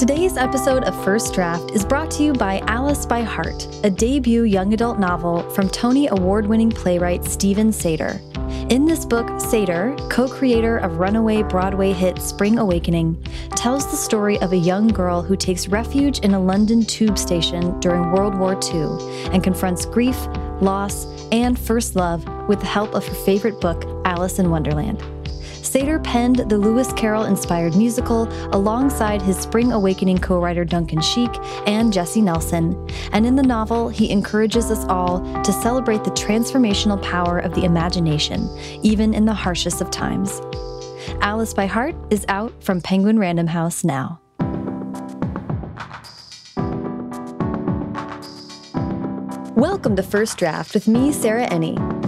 Today's episode of First Draft is brought to you by Alice by Heart, a debut young adult novel from Tony Award winning playwright Steven Sater. In this book, Sater, co creator of runaway Broadway hit Spring Awakening, tells the story of a young girl who takes refuge in a London tube station during World War II and confronts grief, loss, and first love with the help of her favorite book, Alice in Wonderland. Sater penned the Lewis Carroll inspired musical alongside his Spring Awakening co writer Duncan Sheik and Jessie Nelson. And in the novel, he encourages us all to celebrate the transformational power of the imagination, even in the harshest of times. Alice by Heart is out from Penguin Random House now. Welcome to First Draft with me, Sarah Enni.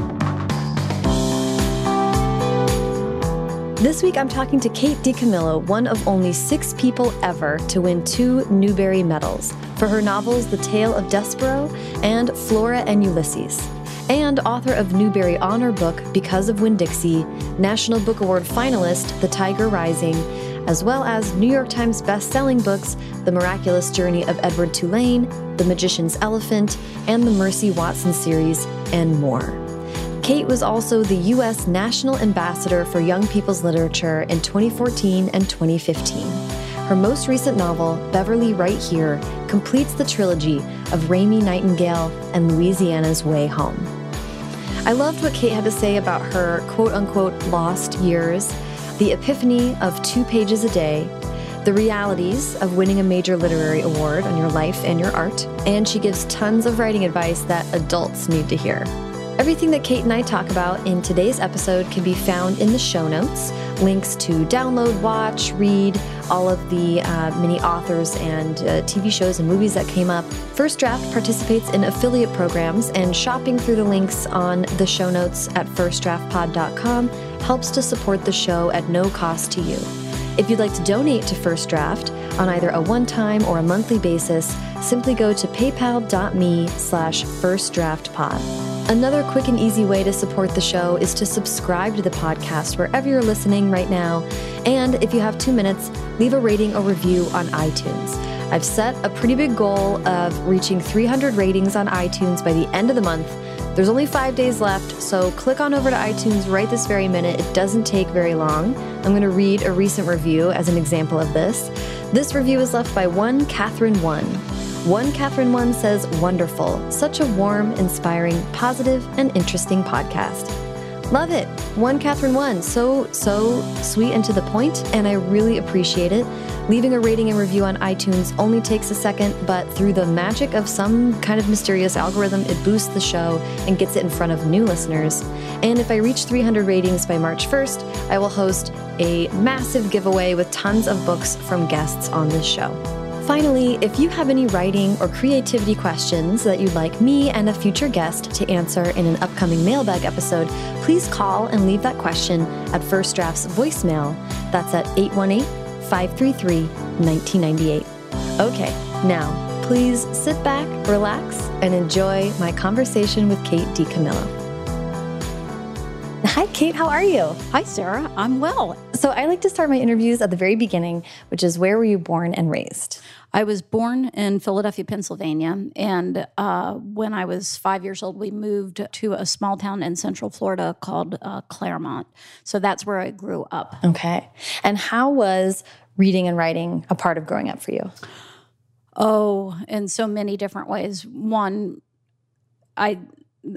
This week, I'm talking to Kate DiCamillo, one of only six people ever to win two Newbery medals for her novels The Tale of Despereaux and Flora and Ulysses, and author of Newbery Honor book Because of Winn-Dixie, National Book Award finalist The Tiger Rising, as well as New York Times best-selling books The Miraculous Journey of Edward Tulane, The Magician's Elephant, and the Mercy Watson series, and more. Kate was also the U.S. National Ambassador for Young People's Literature in 2014 and 2015. Her most recent novel, Beverly Right Here, completes the trilogy of Raymie Nightingale and Louisiana's Way Home. I loved what Kate had to say about her quote unquote lost years, the epiphany of two pages a day, the realities of winning a major literary award on your life and your art, and she gives tons of writing advice that adults need to hear. Everything that Kate and I talk about in today's episode can be found in the show notes. Links to download, watch, read, all of the uh, many authors and uh, TV shows and movies that came up. First Draft participates in affiliate programs, and shopping through the links on the show notes at firstdraftpod.com helps to support the show at no cost to you. If you'd like to donate to First Draft on either a one-time or a monthly basis, simply go to paypal.me slash firstdraftpod. Another quick and easy way to support the show is to subscribe to the podcast wherever you're listening right now. And if you have two minutes, leave a rating or review on iTunes. I've set a pretty big goal of reaching 300 ratings on iTunes by the end of the month. There's only five days left, so click on over to iTunes right this very minute. It doesn't take very long. I'm going to read a recent review as an example of this. This review is left by one Catherine One. One Catherine One says, Wonderful. Such a warm, inspiring, positive, and interesting podcast. Love it. One Catherine One. So, so sweet and to the point, and I really appreciate it. Leaving a rating and review on iTunes only takes a second, but through the magic of some kind of mysterious algorithm, it boosts the show and gets it in front of new listeners. And if I reach 300 ratings by March 1st, I will host a massive giveaway with tons of books from guests on this show. Finally, if you have any writing or creativity questions that you'd like me and a future guest to answer in an upcoming mailbag episode, please call and leave that question at First Draft's voicemail. That's at 818 533 1998. Okay, now please sit back, relax, and enjoy my conversation with Kate DiCamillo. Hi, Kate. How are you? Hi, Sarah. I'm well. So, I like to start my interviews at the very beginning, which is where were you born and raised? I was born in Philadelphia, Pennsylvania. And uh, when I was five years old, we moved to a small town in central Florida called uh, Clermont. So that's where I grew up. Okay. And how was reading and writing a part of growing up for you? Oh, in so many different ways. One, I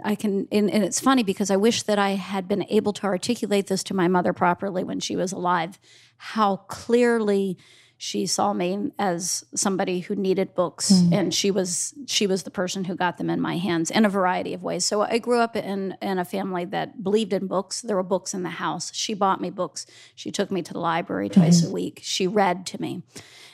I can, and, and, it's funny because I wish that I had been able to articulate this to my mother properly when she was alive, how clearly she saw me as somebody who needed books mm. and she was she was the person who got them in my hands in a variety of ways. So i grew up in in a family that believed in books. There were books in the house. She bought me books. She took me to the library twice mm. a week. She read to me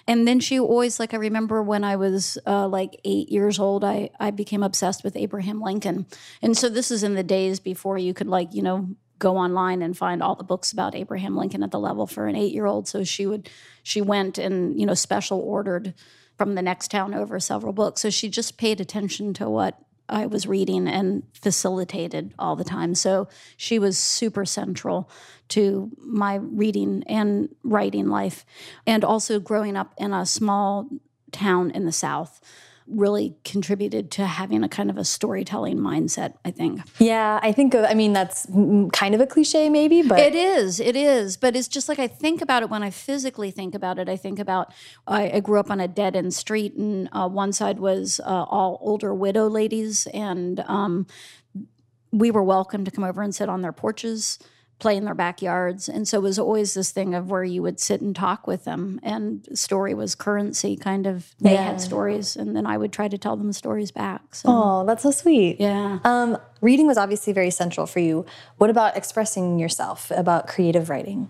and then she always like i remember when i was uh, like eight years old I, I became obsessed with abraham lincoln and so this is in the days before you could like you know go online and find all the books about Abraham Lincoln at the level for an eight year old. So she would she went and you know special ordered from the next town over several books. So she just paid attention to what I was reading and facilitated all the time. So she was super central to my reading and writing life. And also growing up in a small town in the South really contributed to having a kind of a storytelling mindset, I think. Yeah, I think, I mean, that's kind of a cliche maybe, but. It is, it is. But it's just like I think about it when I physically think about it. I think about, I, I grew up on a dead end street, and uh, one side was uh, all older widow ladies, and um, we were welcome to come over and sit on their porches play in their backyards. And so it was always this thing of where you would sit and talk with them. And story was currency, kind of. They yeah. had stories, and then I would try to tell them stories back. So. Oh, that's so sweet. Yeah. Um, reading was obviously very central for you. What about expressing yourself, about creative writing?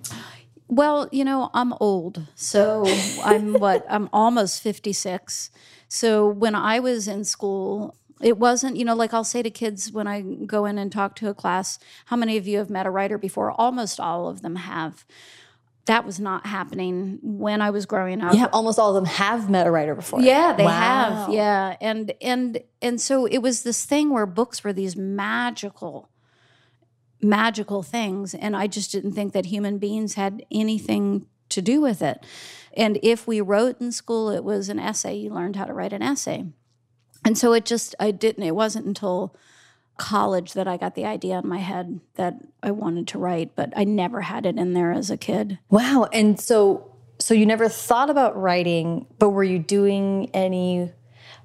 Well, you know, I'm old. So I'm what? I'm almost 56. So when I was in school, it wasn't, you know, like I'll say to kids when I go in and talk to a class, how many of you have met a writer before? Almost all of them have. That was not happening when I was growing up. Yeah, almost all of them have met a writer before. Yeah, they wow. have. Yeah. And and and so it was this thing where books were these magical magical things and I just didn't think that human beings had anything to do with it. And if we wrote in school, it was an essay. You learned how to write an essay and so it just i didn't it wasn't until college that i got the idea in my head that i wanted to write but i never had it in there as a kid. Wow. And so so you never thought about writing but were you doing any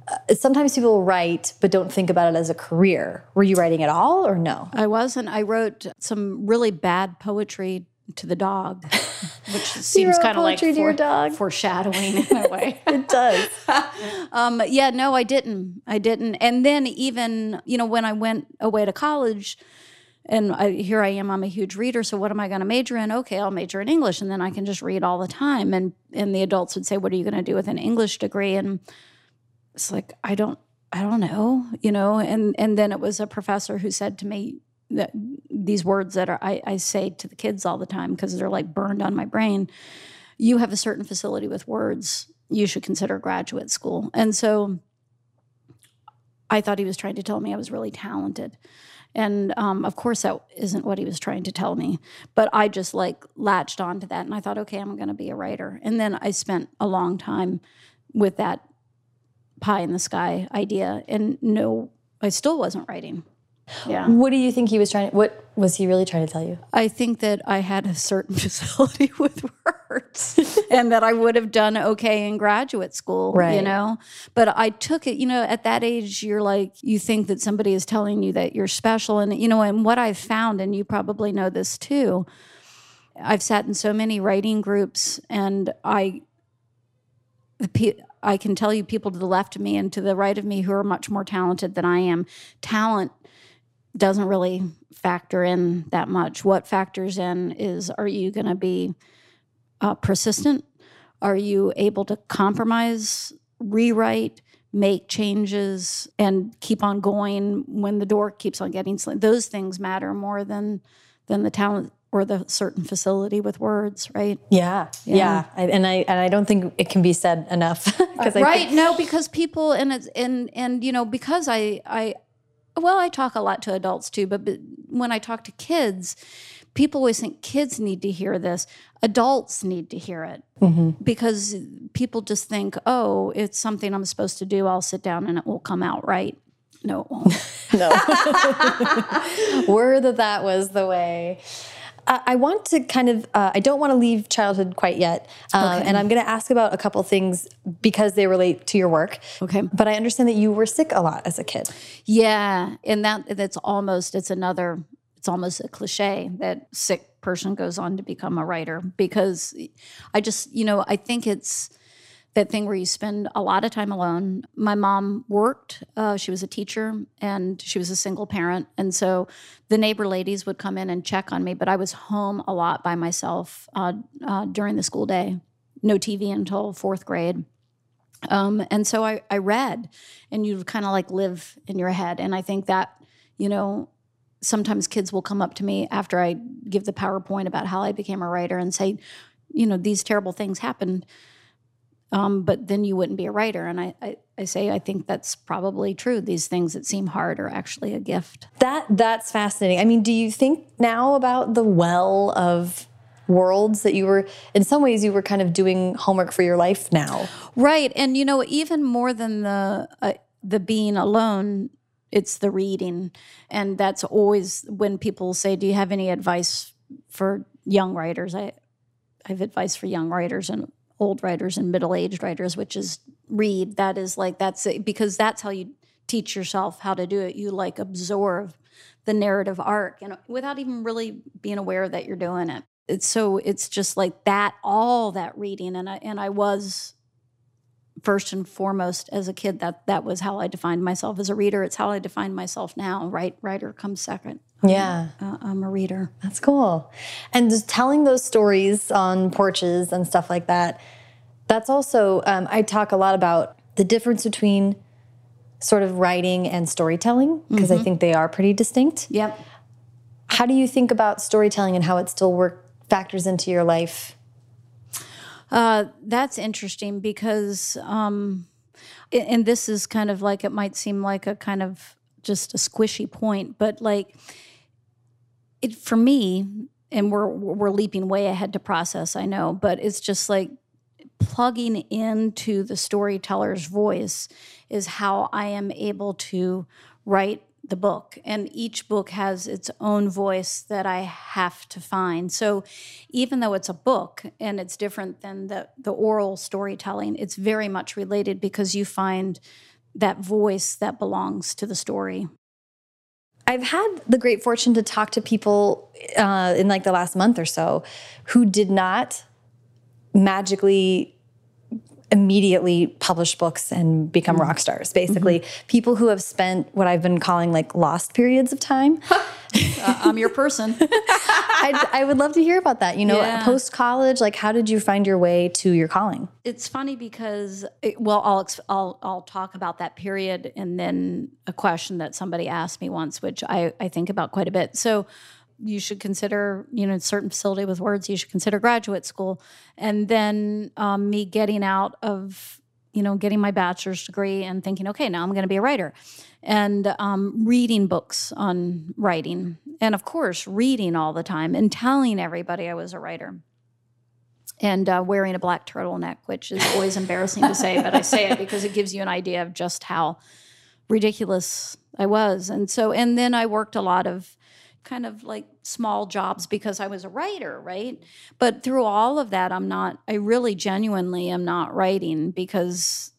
uh, sometimes people write but don't think about it as a career. Were you writing at all or no? I wasn't. I wrote some really bad poetry to the dog, which seems kind of like for, foreshadowing in a way. it does. um, yeah, no, I didn't. I didn't. And then even you know when I went away to college, and I, here I am, I'm a huge reader. So what am I going to major in? Okay, I'll major in English, and then I can just read all the time. And and the adults would say, "What are you going to do with an English degree?" And it's like I don't. I don't know, you know, and and then it was a professor who said to me, that these words that are I, I say to the kids all the time because they're like burned on my brain. You have a certain facility with words. You should consider graduate school. And so I thought he was trying to tell me I was really talented. And um, of course, that isn't what he was trying to tell me. But I just like latched onto that and I thought, okay, I'm going to be a writer. And then I spent a long time with that pie in the sky idea. And no, I still wasn't writing. Yeah. What do you think he was trying? What was he really trying to tell you? I think that I had a certain facility with words, and that I would have done okay in graduate school. Right. You know, but I took it. You know, at that age, you're like you think that somebody is telling you that you're special, and you know, and what I've found, and you probably know this too. I've sat in so many writing groups, and I. I can tell you people to the left of me and to the right of me who are much more talented than I am. Talent doesn't really factor in that much. What factors in is are you going to be uh, persistent? Are you able to compromise, rewrite, make changes, and keep on going when the door keeps on getting slammed? Those things matter more than than the talent or the certain facility with words, right? Yeah, yeah, yeah. I, and I and I don't think it can be said enough. uh, right? Think- no, because people and it's and and you know because I I well, I talk a lot to adults too, but, but when I talk to kids, people always think kids need to hear this. Adults need to hear it mm-hmm. because people just think, oh, it's something I'm supposed to do. I'll sit down and it will come out right. No, it won't. no. Were that that was the way. I want to kind of, uh, I don't want to leave childhood quite yet. Uh, okay. And I'm going to ask about a couple things because they relate to your work. Okay. But I understand that you were sick a lot as a kid. Yeah. And that that's almost, it's another, it's almost a cliche that sick person goes on to become a writer because I just, you know, I think it's, that thing where you spend a lot of time alone. My mom worked, uh, she was a teacher, and she was a single parent. And so the neighbor ladies would come in and check on me, but I was home a lot by myself uh, uh, during the school day. No TV until fourth grade. Um, and so I, I read, and you kind of like live in your head. And I think that, you know, sometimes kids will come up to me after I give the PowerPoint about how I became a writer and say, you know, these terrible things happened um, but then you wouldn't be a writer. And I, I, I say I think that's probably true. These things that seem hard are actually a gift. That that's fascinating. I mean, do you think now about the well of worlds that you were in some ways you were kind of doing homework for your life now right and you know even more than the uh, the being alone it's the reading and that's always when people say do you have any advice for young writers i i have advice for young writers and old writers and middle-aged writers which is read that is like that's it, because that's how you teach yourself how to do it. You like absorb the narrative arc and without even really being aware that you're doing it. It's so it's just like that all that reading and I and I was first and foremost as a kid that that was how I defined myself. As a reader it's how I define myself now. Right writer comes second. Yeah. uh, I'm a reader. That's cool. And just telling those stories on porches and stuff like that that's also um, I talk a lot about the difference between sort of writing and storytelling because mm-hmm. I think they are pretty distinct. Yep. How do you think about storytelling and how it still work factors into your life? Uh, that's interesting because, um, and this is kind of like it might seem like a kind of just a squishy point, but like it for me, and we're we're leaping way ahead to process, I know, but it's just like plugging into the storyteller's voice is how I am able to write the book and each book has its own voice that i have to find. So even though it's a book and it's different than the, the oral storytelling it's very much related because you find that voice that belongs to the story. I've had the great fortune to talk to people uh, in like the last month or so who did not magically immediately publish books and become mm rock stars. Basically, mm -hmm. people who have spent what I've been calling like lost periods of time. uh, I'm your person. I, would love to hear about that. You know, yeah. post college, like how did you find your way to your calling? It's funny because, it, well, I'll, I'll I'll talk about that period and then a question that somebody asked me once, which I I think about quite a bit. So you should consider, you know, certain facility with words, you should consider graduate school. And then um, me getting out of, you know, getting my bachelor's degree and thinking, okay, now I'm going to be a writer. And um, reading books on writing. And of course, reading all the time and telling everybody I was a writer. And uh, wearing a black turtleneck, which is always embarrassing to say, but I say it because it gives you an idea of just how ridiculous I was. And so, and then I worked a lot of kind of like small jobs because I was a writer, right? But through all of that, I'm not, I really genuinely am not writing because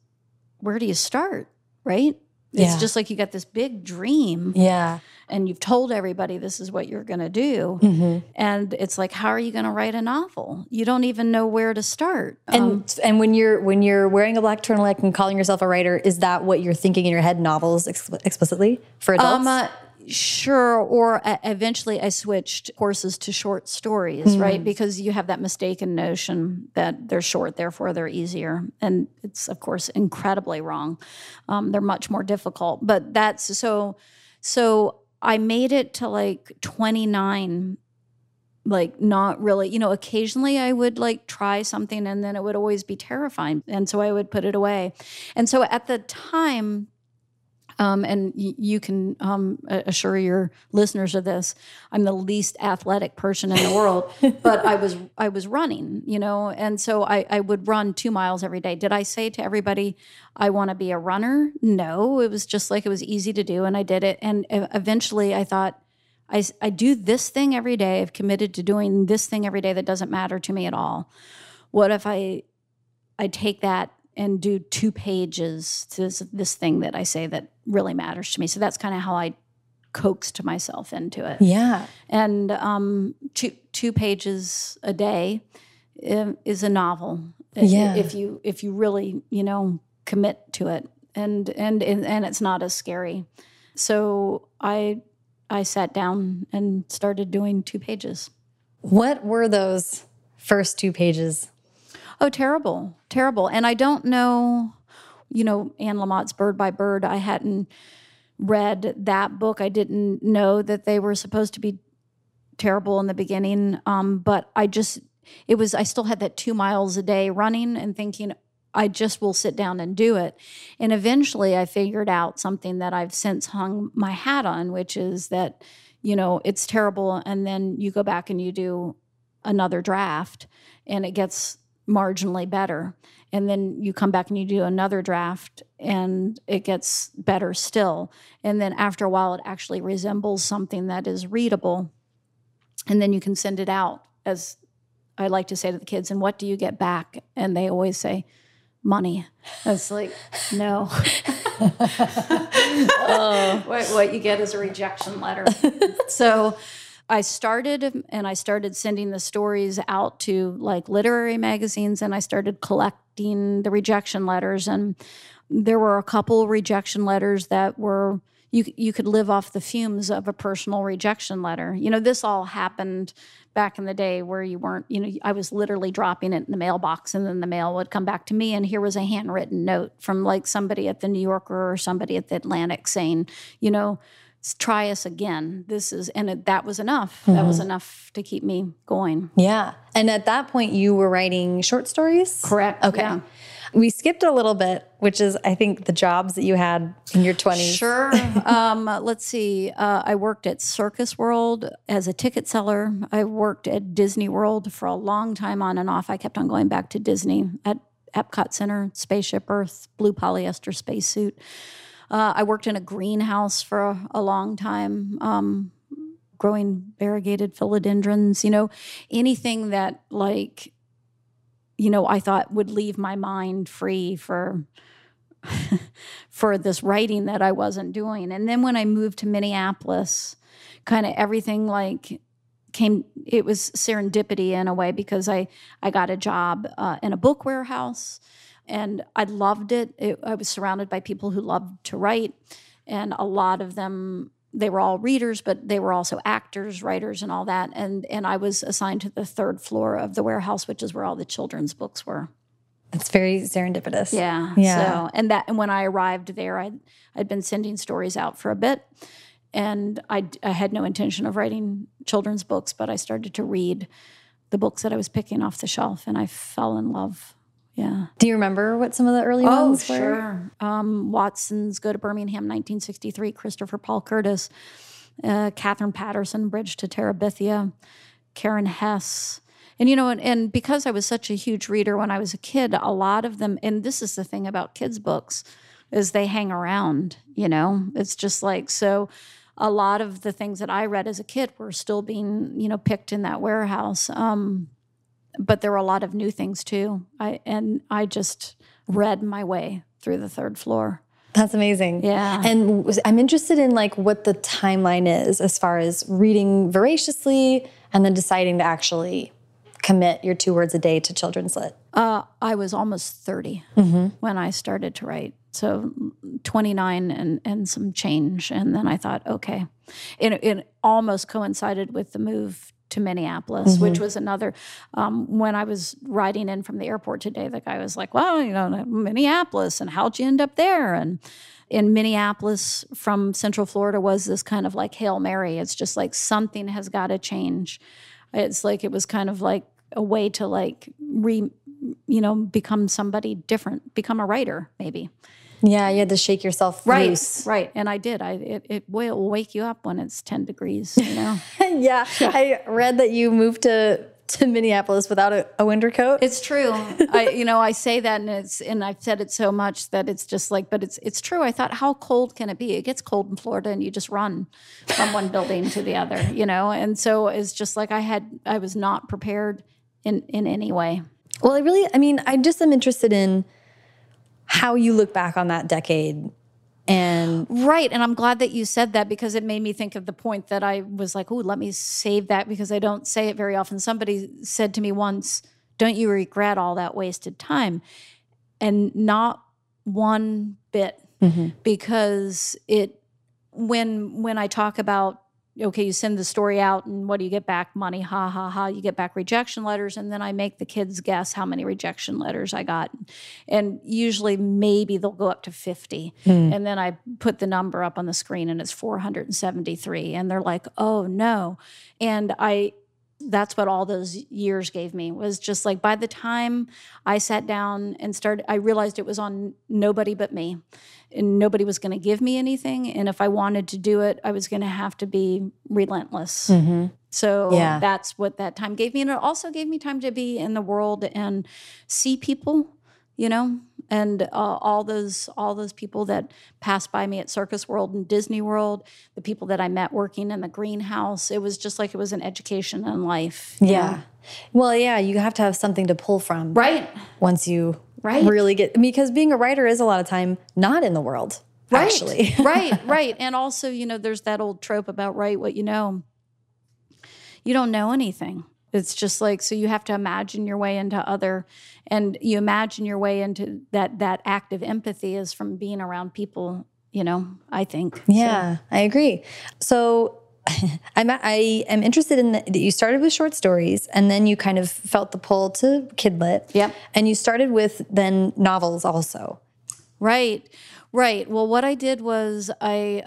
where do you start, right? It's just like you got this big dream. Yeah. And you've told everybody this is what you're going to do. Mm-hmm. And it's like, how are you going to write a novel? You don't even know where to start. And um, and when you're when you're wearing a black turtleneck and calling yourself a writer, is that what you're thinking in your head? Novels ex- explicitly for adults? Um, uh, Sure. Or uh, eventually I switched courses to short stories, mm. right? Because you have that mistaken notion that they're short, therefore they're easier. And it's, of course, incredibly wrong. Um, they're much more difficult. But that's so, so I made it to like 29 like not really you know occasionally i would like try something and then it would always be terrifying and so i would put it away and so at the time um, and y- you can um, assure your listeners of this. I'm the least athletic person in the world, but I was I was running, you know, and so I, I would run two miles every day. Did I say to everybody, I want to be a runner? No, it was just like it was easy to do, and I did it. And eventually, I thought. I, I do this thing every day. I've committed to doing this thing every day that doesn't matter to me at all. What if I I take that and do two pages to this, this thing that I say that really matters to me. So that's kind of how I coaxed myself into it. Yeah. And um, two two pages a day um, is a novel. Yeah. If you if you really you know commit to it, and and and it's not as scary. So I I sat down and started doing two pages. What were those first two pages? Oh, terrible, terrible. And I don't know, you know, Anne Lamott's Bird by Bird. I hadn't read that book. I didn't know that they were supposed to be terrible in the beginning. Um, but I just, it was, I still had that two miles a day running and thinking, I just will sit down and do it. And eventually I figured out something that I've since hung my hat on, which is that, you know, it's terrible. And then you go back and you do another draft and it gets marginally better. And then you come back and you do another draft and it gets better still. And then after a while, it actually resembles something that is readable. And then you can send it out as I like to say to the kids, and what do you get back? And they always say, money. It's like, no. oh. what, what you get is a rejection letter. so I started and I started sending the stories out to like literary magazines and I started collecting the rejection letters. And there were a couple rejection letters that were you you could live off the fumes of a personal rejection letter. You know, this all happened back in the day where you weren't, you know, I was literally dropping it in the mailbox and then the mail would come back to me and here was a handwritten note from like somebody at the New Yorker or somebody at the Atlantic saying, you know, try us again. This is, and it, that was enough. Mm-hmm. That was mm-hmm. enough to keep me going. Yeah. And at that point, you were writing short stories? Correct. Okay. Yeah. We skipped a little bit, which is, I think, the jobs that you had in your 20s. Sure. um, let's see. Uh, I worked at Circus World as a ticket seller. I worked at Disney World for a long time on and off. I kept on going back to Disney at Epcot Center, Spaceship Earth, blue polyester spacesuit. Uh, I worked in a greenhouse for a, a long time, um, growing variegated philodendrons. You know, anything that like, you know, I thought would leave my mind free for for this writing that I wasn't doing. And then when I moved to Minneapolis, kind of everything like came it was serendipity in a way because I I got a job uh, in a book warehouse and I loved it. it. I was surrounded by people who loved to write, and a lot of them they were all readers, but they were also actors, writers, and all that. And and I was assigned to the third floor of the warehouse, which is where all the children's books were. It's very serendipitous. Yeah. Yeah. So and that and when I arrived there, I'd I'd been sending stories out for a bit, and I I had no intention of writing children's books, but I started to read the books that I was picking off the shelf, and I fell in love yeah. Do you remember what some of the early oh, ones were? sure. Um, Watsons Go to Birmingham, 1963, Christopher Paul Curtis, uh, Katherine Paterson, Bridge to Terabithia, Karen Hesse. And, you know, and, and because I was such a huge reader when I was a kid, a lot of them, and this is the thing about kids' books, is they hang around, you know? It's just like, so a lot of the things that I read as a kid were still being, you know, picked in that warehouse. Um, but there were a lot of new things too. I and I just read my way through the third floor. That's amazing. Yeah. And I'm interested in like what the timeline is as far as reading voraciously and then deciding to actually commit your two words a day to children's lit. Uh, I was almost 30 mm-hmm. when I started to write. So 29 and, and some change. And then I thought, okay. It, it almost coincided with the move to Minneapolis, mm-hmm. which was another. Um, when I was riding in from the airport today, the guy was like, "Well, you know, Minneapolis, and how'd you end up there?" And in Minneapolis from Central Florida was this kind of like hail mary. It's just like something has got to change. It's like it was kind of like a way to like re, you know, become somebody different, become a writer maybe. Yeah, you had to shake yourself right, loose. Right, and I did. I it, it will wake you up when it's ten degrees. You know. yeah, I read that you moved to to Minneapolis without a, a winter coat. It's true. I you know I say that and it's and I've said it so much that it's just like, but it's it's true. I thought, how cold can it be? It gets cold in Florida, and you just run from one building to the other. You know, and so it's just like I had I was not prepared in in any way. Well, I really, I mean, I just am interested in how you look back on that decade and right and i'm glad that you said that because it made me think of the point that i was like oh let me save that because i don't say it very often somebody said to me once don't you regret all that wasted time and not one bit mm-hmm. because it when when i talk about okay, you send the story out and what do you get back? Money, ha ha ha. You get back rejection letters, and then I make the kids guess how many rejection letters I got. And usually, maybe they'll go up to 50. Mm. And then I put the number up on the screen and it's 473. And they're like, oh no. And I that's what all those years gave me was just like by the time I sat down and started I realized it was on nobody but me and nobody was going to give me anything and if I wanted to do it I was going to have to be relentless. Mm-hmm. So Yeah. that's what that time gave me and it also gave me time to be in the world and see people, you know, and uh, all those all those people that passed by me at Circus World and Disney World, the people that I met working in the greenhouse. It was just like it was an education in life. Yeah. know? Well, yeah, you have to have something to pull from Right. once you Right. really get because being a writer is a lot of time not in the world. Right. Actually. right, right. And also, you know, there's that old trope about write what you know. You don't know anything. It's just like so you have to imagine your way into other and you imagine your way into that that act of empathy is from being around people, you know, I think. Yeah, I agree. So I'm I am interested in that you started with short stories and then you kind of felt the pull to kidlit. Yep. And you started with then novels also. Right, right. Well, what I did was I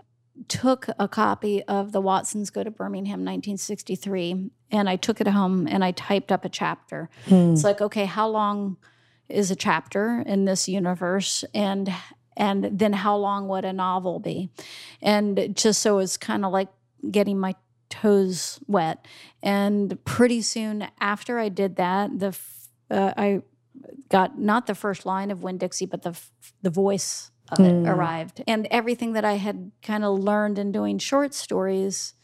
took a copy of the Watsons Go to Birmingham 1963 and I took it home and I typed up a chapter. It's like, okay, how long is a chapter in this universe? And and then how long would a novel be? And just so it's kind of like getting my toes wet. And pretty soon after I did that, the uh, I got not the first line of Winn-Dixie, but the f- the voice of it arrived, and everything that I had kind of learned in doing short stories,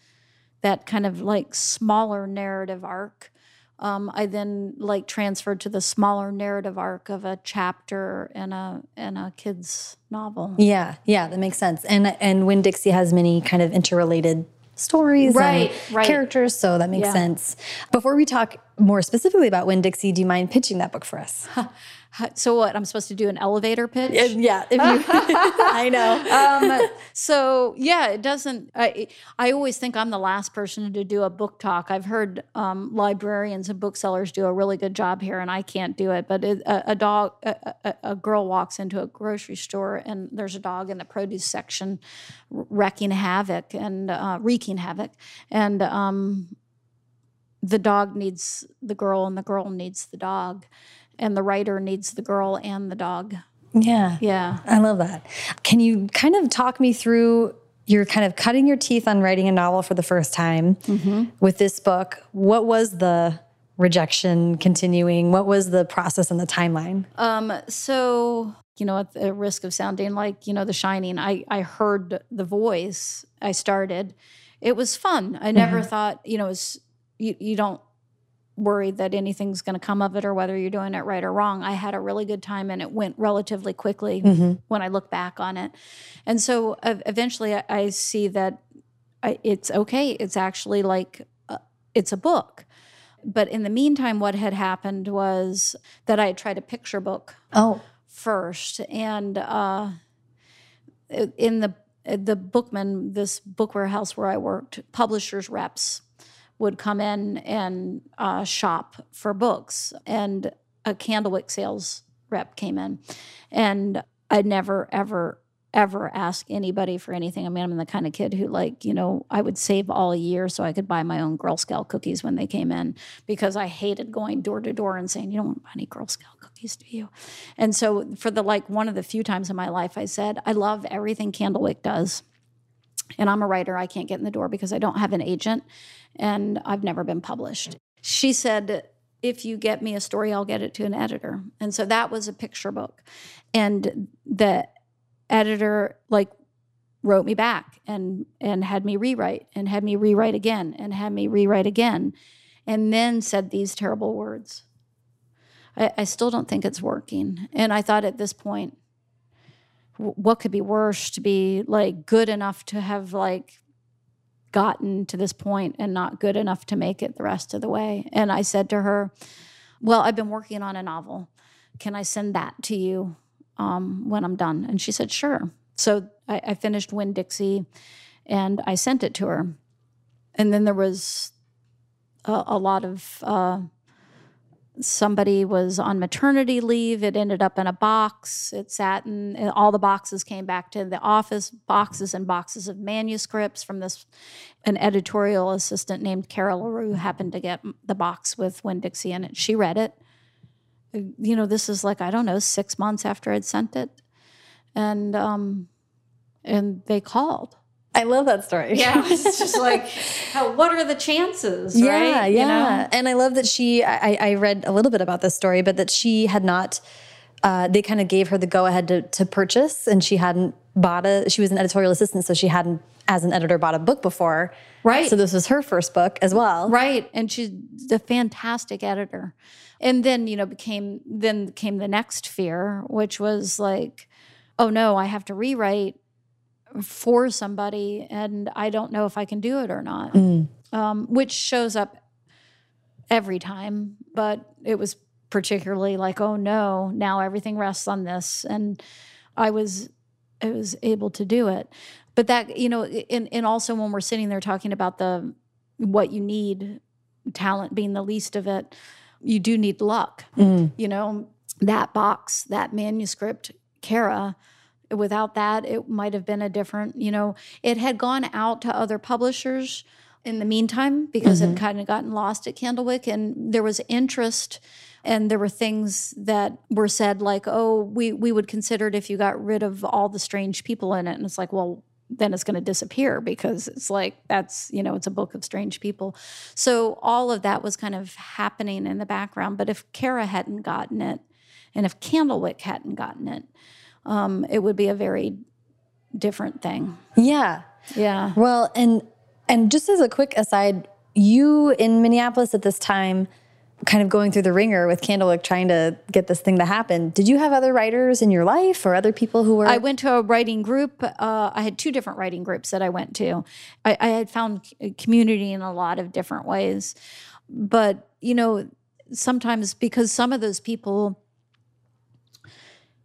that kind of like smaller narrative arc. Um, I then like transferred to the smaller narrative arc of a chapter in a in a kid's novel. Yeah, yeah, that makes sense. And and Winn-Dixie has many kind of interrelated stories Right, and right. characters, so that makes Yeah. sense. Before we talk more specifically about Winn-Dixie, do you mind pitching that book for us? So what? I'm supposed to do an elevator pitch? yeah, if you I know. um, so yeah, it doesn't. I I always think I'm the last person to do a book talk. I've heard um, librarians and booksellers do a really good job here, and I can't do it. But it, a, a dog, a, a, a girl walks into a grocery store, and there's a dog in the produce section wrecking havoc and uh, wreaking havoc, and um, the dog needs the girl, and the girl needs the dog, and the writer needs the girl and the dog. Yeah. Yeah. I love that. Can you kind of talk me through you're kind of cutting your teeth on writing a novel for the first time with this book. What was the rejection continuing? What was the process and the timeline? Um, so, you know, at the risk of sounding like, you know, The Shining, I, I heard the voice. I started. It was fun. I never thought, you know, it's, you, you don't worry that anything's going to come of it or whether you're doing it right or wrong. I had a really good time and it went relatively quickly when I look back on it. And so ev- eventually I, I see that I, it's okay. It's actually like, uh, it's a book. But in the meantime, what had happened was that I had tried a picture book Oh, first, and uh, in the the bookman, this book warehouse where I worked, publishers reps would come in and uh, shop for books, and a Candlewick sales rep came in, and I never ever ever ask anybody for anything. I mean, I'm the kind of kid who like, you know, I would save all year so I could buy my own Girl Scout cookies when they came in because I hated going door to door and saying, "You don't want any Girl Scout cookies, do you?" And so for the like one of the few times in my life I said, "I love everything Candlewick does." And I'm a writer, I can't get in the door because I don't have an agent and I've never been published. She said, if you get me a story, I'll get it to an editor. And so that was a picture book. And the editor like wrote me back and and had me rewrite and had me rewrite again and had me rewrite again and then said these terrible words. I, I still don't think it's working. And I thought at this point, what could be worse to be like good enough to have like gotten to this point and not good enough to make it the rest of the way. And I said to her, Well, I've been working on a novel. Can I send that to you um, when I'm done? And she said, Sure. So I, I finished Winn-Dixie and I sent it to her. And then there was a, a lot of uh, somebody was on maternity leave. It ended up in a box. It sat in, all the boxes came back to the office, boxes and boxes of manuscripts from this. An editorial assistant named Kara LaReau happened to get the box with Winn Dixie in it. She read it. You know, this is like, I don't know, six months after I'd sent it. And, um, and they called. I love that story. Yeah, it's just like, how, what are the chances? Yeah, right? yeah. You know? And I love that she, I, I read a little bit about this story, but that she had not, uh, they kind of gave her the go ahead to, to purchase and she hadn't bought a, she was an editorial assistant, so she hadn't, as an editor, bought a book before. Right. So this was her first book as well. Right. And she's a fantastic editor. And then, you know, became, then came the next fear, which was like, oh no, I have to rewrite for somebody and I don't know if I can do it or not, um, which shows up every time. But it was particularly like, oh no, now everything rests on this. And I was, I was able to do it. But that, you know, and, and also when we're sitting there talking about the, what you need, talent being the least of it, you do need luck. You know, that box, that manuscript, Kara, without that, it might have been a different, you know, it had gone out to other publishers in the meantime because it mm-hmm. kind of gotten lost at Candlewick and there was interest and there were things that were said like, oh, we, we would consider it if you got rid of all the strange people in it. And it's like, well, then it's going to disappear because it's like that's you know it's a book of strange people so all of that was kind of happening in the background but if kara hadn't gotten it and if candlewick hadn't gotten it um, it would be a very different thing Yeah. yeah Well, and and just as a quick aside, you in Minneapolis at this time, kind of going through the ringer with Candlewick, trying to get this thing to happen. Did you have other writers in your life or other people who were? I went to a writing group. Uh, I had two different writing groups that I went to. I, I had found community in a lot of different ways. But, you know, sometimes because some of those people,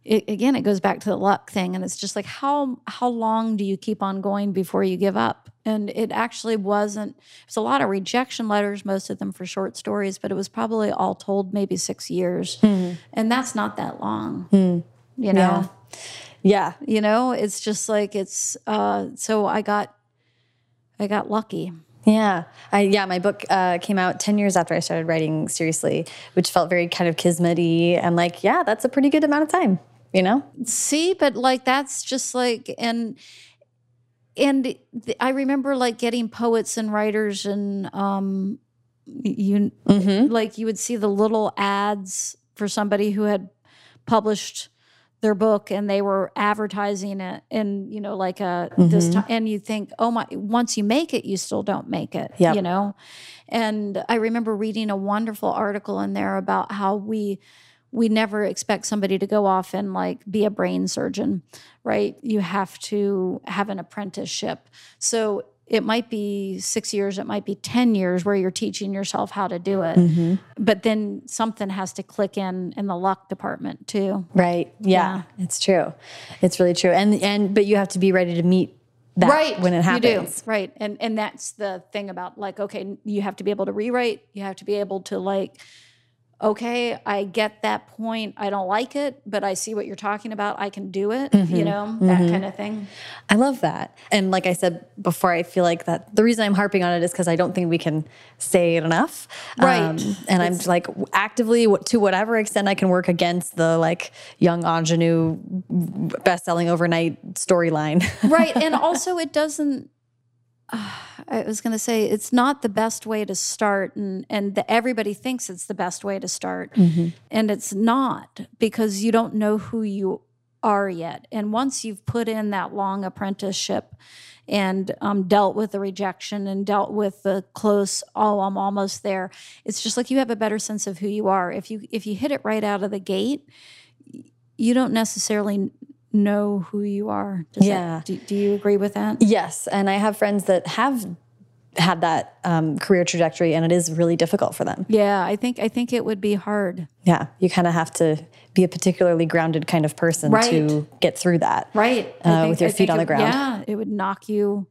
it, again, it goes back to the luck thing. And it's just like, how, how long do you keep on going before you give up? And it actually wasn't, there's a lot of rejection letters, most of them for short stories, but it was probably all told maybe six years. And that's not that long, you know? yeah. you know it's just like it's uh so i got i got lucky Yeah. I yeah, my book uh, came out 10 years after I started writing seriously, which felt very kind of kismet-y and like, yeah, that's a pretty good amount of time, you know? see but like that's just like and and i remember like getting poets and writers and um you mm-hmm. like you would see the little ads for somebody who had published their book and they were advertising it and you know like a this mm-hmm. time and you think oh my once you make it you still don't make it Yep. you know and i remember reading a wonderful article in there about how we we never expect somebody to go off and like be a brain surgeon right? You have to have an apprenticeship. So it might be six years it might be 10 years where you're teaching yourself how to do it. Mm-hmm. But then something has to click in in the luck department too. Right. Yeah, It's true. It's really true. And and but you have to be ready to meet that right. when it happens. you do. right. And and that's the thing about like okay you have to be able to rewrite. You have to be able to like okay i get that point i don't like it but i see what you're talking about i can do it Mm-hmm. you know that kind of thing I love that. And like I said before, I feel like that the reason I'm harping on it is because I don't think we can say it enough. Um, Right. and I'm like actively, to whatever extent I can work against the like young ingenue best-selling overnight storyline. right and also it doesn't i was going to say it's not the best way to start and and the, everybody thinks it's the best way to start. And it's not because you don't know who you are yet. And once you've put in that long apprenticeship and um, dealt with the rejection and dealt with the close oh i'm almost there it's just like you have a better sense of who you are. If you if you hit it right out of the gate you don't necessarily know who you are Does that- Yeah. do, do you agree with that yes, and I have friends that have had that um, career trajectory, and it is really difficult for them. yeah i think i think it would be hard Yeah, you kind of have to be a particularly grounded kind of person Right. to get through that. right Uh, with your feet on the ground. yeah it would knock you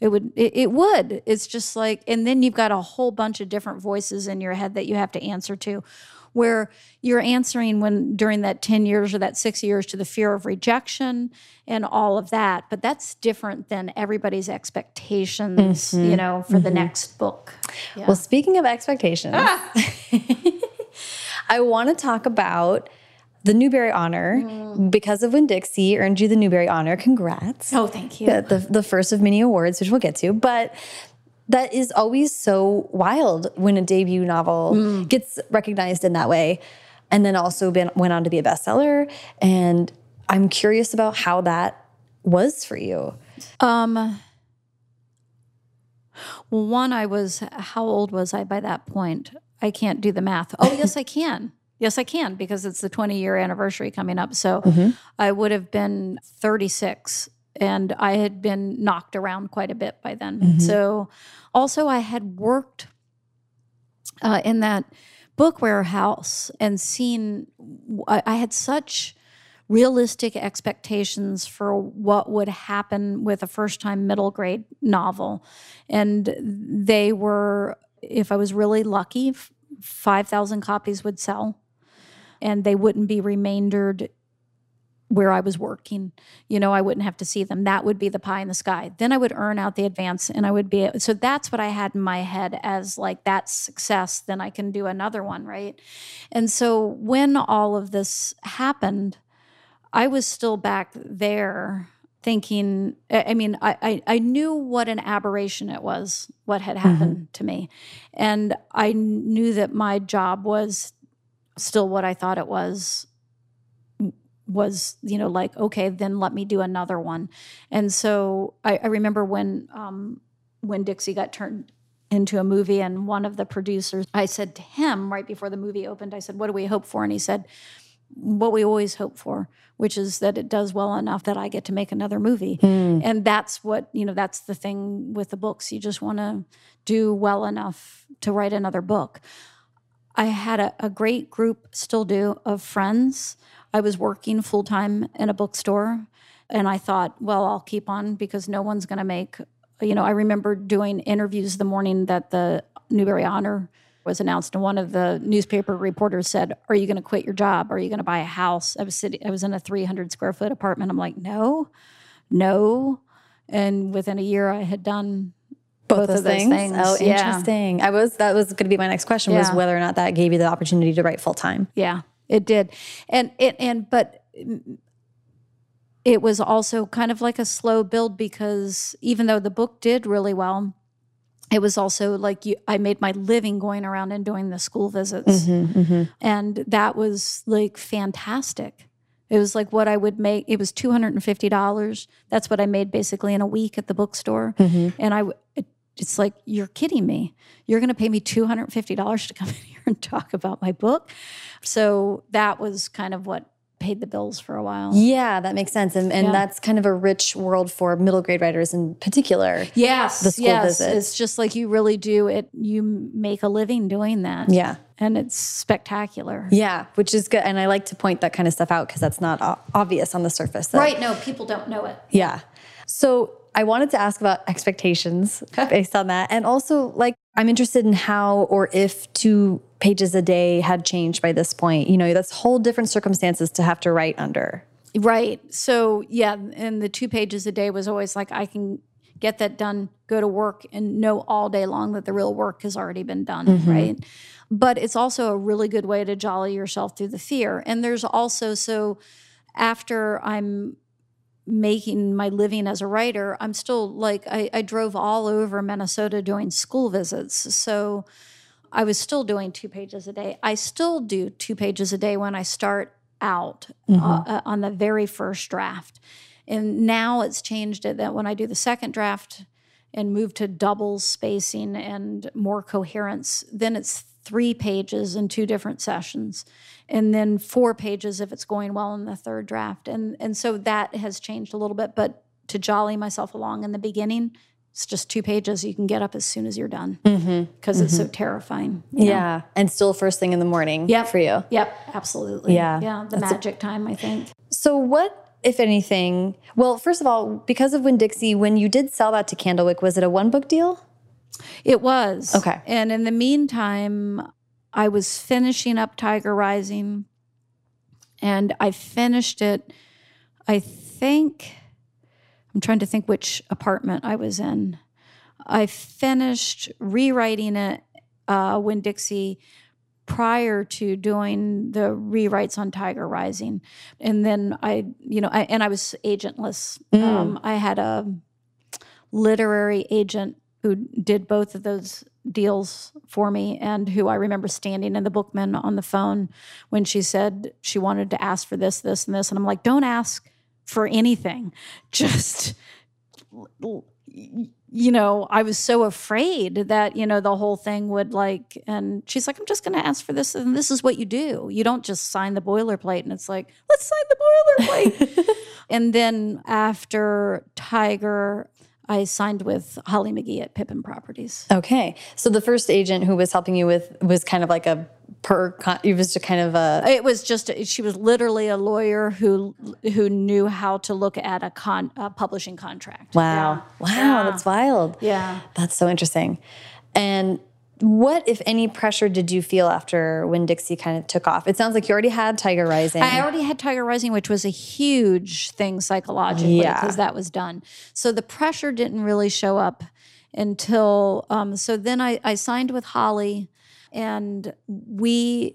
It would, it, it would. It's just like, and then you've got a whole bunch of different voices in your head that you have to answer to, where you're answering when during that 10 years or that six years to the fear of rejection and all of that. But that's different than everybody's expectations, mm-hmm. you know, for the mm-hmm. next book. Yeah. Well, speaking of expectations, ah! I want to talk about the Newbery Honor mm. because of Winn-Dixie earned you the Newbery Honor. Congrats. oh, thank you. the, the, the first of many awards, which we'll get to. But that is always so wild when a debut novel gets recognized in that way, and then also been went on to be a bestseller. And I'm curious about how that was for you. Um, well, one, I was, how old was I by that point? I can't do the math. Oh, yes, I can. Yes, I can because it's the 20 year anniversary coming up. So I would have been 36 and I had been knocked around quite a bit by then. So also, I had worked uh, in that book warehouse and seen, I, I had such realistic expectations for what would happen with a first time middle grade novel. And they were, if I was really lucky, 5,000 copies would sell and they wouldn't be remaindered where I was working. You know, I wouldn't have to see them. That would be the pie in the sky. Then I would earn out the advance and I would be so that's what I had in my head as like that's success, then I can do another one, right? And so when all of this happened, I was still back there thinking I mean, I, I, I knew what an aberration it was, what had mm-hmm. happened to me. And I knew that my job was still what I thought it was was you know like okay then let me do another one. And so i, I remember when um, Winn-Dixie got turned into a movie and one of the producers i said to him right before the movie opened i said what do we hope for? And he said what we always hope for which is that it does well enough that i get to make another movie. And that's what you know that's the thing with the books. You just want to do well enough to write another book. I had a, a great group, still do, of friends. I was working full time in a bookstore, and I thought, well, I'll keep on because no one's going to make. You know, I remember doing interviews the morning that the Newbery Honor was announced, and one of the newspaper reporters said, "Are you going to quit your job? Are you going to buy a house?" I was sitting. I was in a 300 square foot apartment. I'm like, no, no. And within a year, I had done Both, Both of those things. things, Oh, yeah. interesting. I was that was going to be my next question was whether or not that gave you the opportunity to write full time. Yeah, it did. And it and but it was also kind of like a slow build because even though the book did really well, it was also like you I made my living going around and doing the school visits. Mm-hmm, mm-hmm. And that was like fantastic. It was like what I would make. It was two hundred and fifty dollars. That's what I made basically in a week at the bookstore. Mm-hmm. And I, it's like you're kidding me. You're going to pay me two hundred and fifty dollars to come in here and talk about my book. So that was kind of what paid the bills for a while. Yeah, that makes sense. And, and Yeah. that's kind of a rich world for middle grade writers in particular. Yes, The school yes. visits. It's just like you really do it. You make a living doing that. Yeah. and it's spectacular. Yeah, which is good. And I like to point that kind of stuff out because that's not obvious on the surface. that- Right? No, people don't know it. Yeah. So I wanted to ask about expectations based on that. And also, like, I'm interested in how or if two pages a day had changed by this point. You know, that's whole different circumstances to have to write under. Right. So yeah, and the two pages a day was always like I can get that done, go to work, and know all day long that the real work has already been done. Mm-hmm. Right. But it's also a really good way to jolly yourself through the fear. And there's also so after I'm making my living as a writer, I'm still like I, I drove all over Minnesota doing school visits. So I was still doing two pages a day. I still do two pages a day when I start out uh, uh, on the very first draft. And now it's changed it that when I do the second draft and move to double spacing and more coherence, then it's three pages in two different sessions and then four pages if it's going well in the third draft. And and so that has changed a little bit, but to jolly myself along in the beginning, it's just two pages you can get up as soon as you're done mm-hmm. because it's so mm-hmm. terrifying. you know? Yeah. And still first thing in the morning Yep. for you. Yep, absolutely. Yeah. Yeah, the magic time, I think. So, what if anything? Well, first of all, because of Winn-Dixie, when you did sell that to Candlewick, was it a one book deal? It was. Okay. And in the meantime, I was finishing up Tiger Rising and I finished it, I think, I'm trying to think which apartment I was in. I finished rewriting it, uh, Winn-Dixie, prior to doing the rewrites on Tiger Rising. And then I, you know, I, and I was agentless. Um, I had a literary agent who did both of those deals for me and who I remember standing in the bookman on the phone when she said she wanted to ask for this, this, and this. And I'm like, don't ask for anything. Just, you know, I was so afraid that, you know, the whole thing would like, and she's like, I'm just going to ask for this. And this is what you do. You don't just sign the boilerplate. And it's like, let's sign the boilerplate. and then after Tiger, I signed with Holly McGhee at Pippin Properties. Okay. So the first agent who was helping you with was kind of like a per, con- it was just kind of a, It was just she was literally a lawyer who who knew how to look at a con a publishing contract. wow. Wow. That's wild. Yeah. That's so interesting. And what, if any, pressure did you feel after Winn-Dixie kind of took off? It sounds like you already had Tiger Rising. I already had Tiger Rising, which was a huge thing psychologically Yeah. because that was done. So the pressure didn't really show up until um, so then I, I signed with Holly and we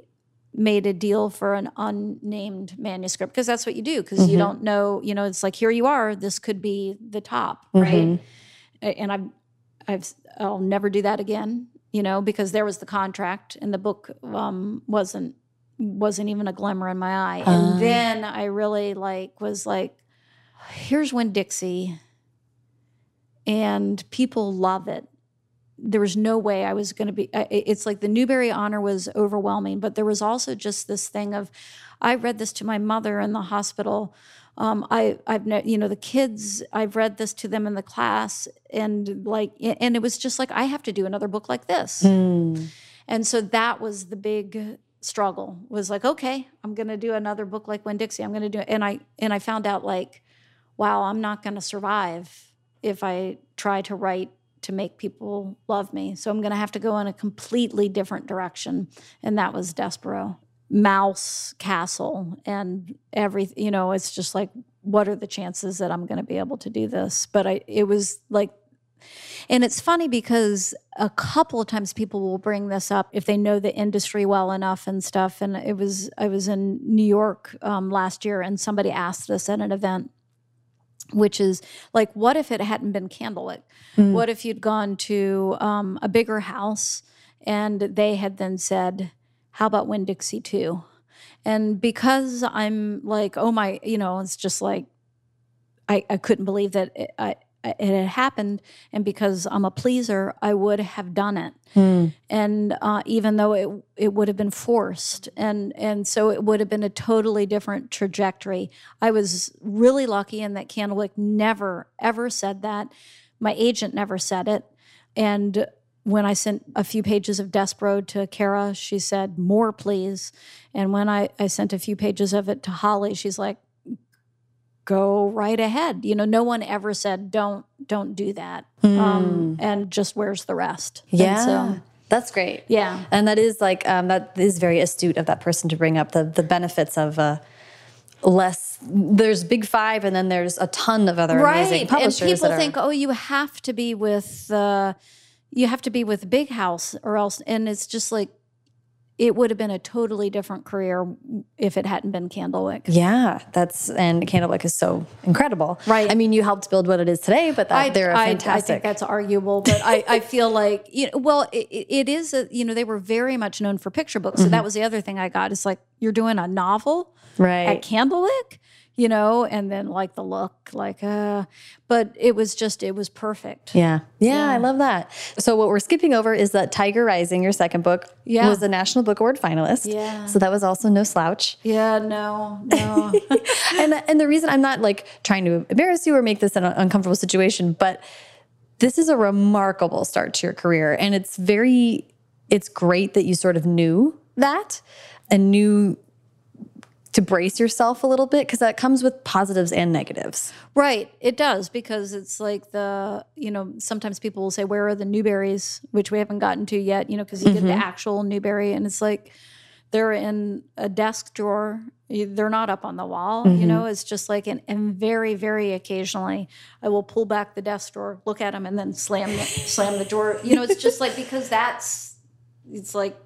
made a deal for an unnamed manuscript because that's what you do because you don't know you know it's like here you are this could be the top right and I've I've I'll never do that again you know because there was the contract and the book um, wasn't wasn't even a glimmer in my eye and then I really like was like here's Winn-Dixie and people love it there was no way I was going to be. It's like the Newbery honor was overwhelming, but there was also just this thing of, I read this to my mother in the hospital. Um, I, I've, you know, the kids. I've read this to them in the class, and like, and it was just like I have to do another book like this, and so that was the big struggle. Was like, okay, I'm going to do another book like Winn-Dixie. I'm going to do, it. and I and I found out like, wow, I'm not going to survive if I try to write to make people love me. So I'm going to have to go in a completely different direction. And that was Despereaux. Mouse Castle and every, you know, it's just like, what are the chances that I'm going to be able to do this? But I, it was like, and it's funny because a couple of times people will bring this up if they know the industry well enough and stuff. And it was, I was in New York um, last year and somebody asked us at an event, which is like, what if it hadn't been Candlewick? What if you'd gone to um, a bigger house and they had then said, how about Winn-Dixie too? And because I'm like, oh my, you know, it's just like, I, I couldn't believe that it, I, it had happened. And because I'm a pleaser, I would have done it. And uh, even though it it would have been forced, and and so it would have been a totally different trajectory. I was really lucky in that Candlewick never ever said that. My agent never said it, and when I sent a few pages of Despereaux to Kara, she said, "More, please." And when I I sent a few pages of it to Holly, she's like, go right ahead. You know, no one ever said don't don't do that, um, and just where's the rest? And yeah. so, That's great. yeah. And that is like um, that is very astute of that person to bring up the the benefits of uh, less. There's Big Five, and then there's a ton of other amazing right. And people think, oh, you have to be with uh, you have to be with Big House or else, and it's just like it would have been a totally different career if it hadn't been Candlewick. yeah, that's and Candlewick is so incredible. Right. I mean, you helped build what it is today, but that, they're I, I think that's arguable, but I, I feel like you know, well, it, it is. A, you know, they were very much known for picture books, so Mm-hmm. that was the other thing I got. It's like you're doing a novel right. at Candlewick, you know, and then like the look, like uh, but it was just it was perfect. Yeah. yeah. I love that. So what we're skipping over is that Tiger Rising, your second book, Yeah. was a National Book Award finalist. Yeah. So that was also no slouch. Yeah, no, no. and and the reason I'm not like trying to embarrass you or make this an uncomfortable situation, but this is a remarkable start to your career, and it's very, it's great that you sort of knew that and knew to brace yourself a little bit because that comes with positives and negatives. Right, it does because it's like the you know sometimes people will say where are the Newberys, which we haven't gotten to yet, you know, because you get the mm-hmm. actual Newbery and it's like they're in a desk drawer. They're not up on the wall, you know. Mm-hmm. It's just like and, and very very occasionally I will pull back the desk drawer, look at them, and then slam the, slam the drawer. You know, it's just like because that's it's like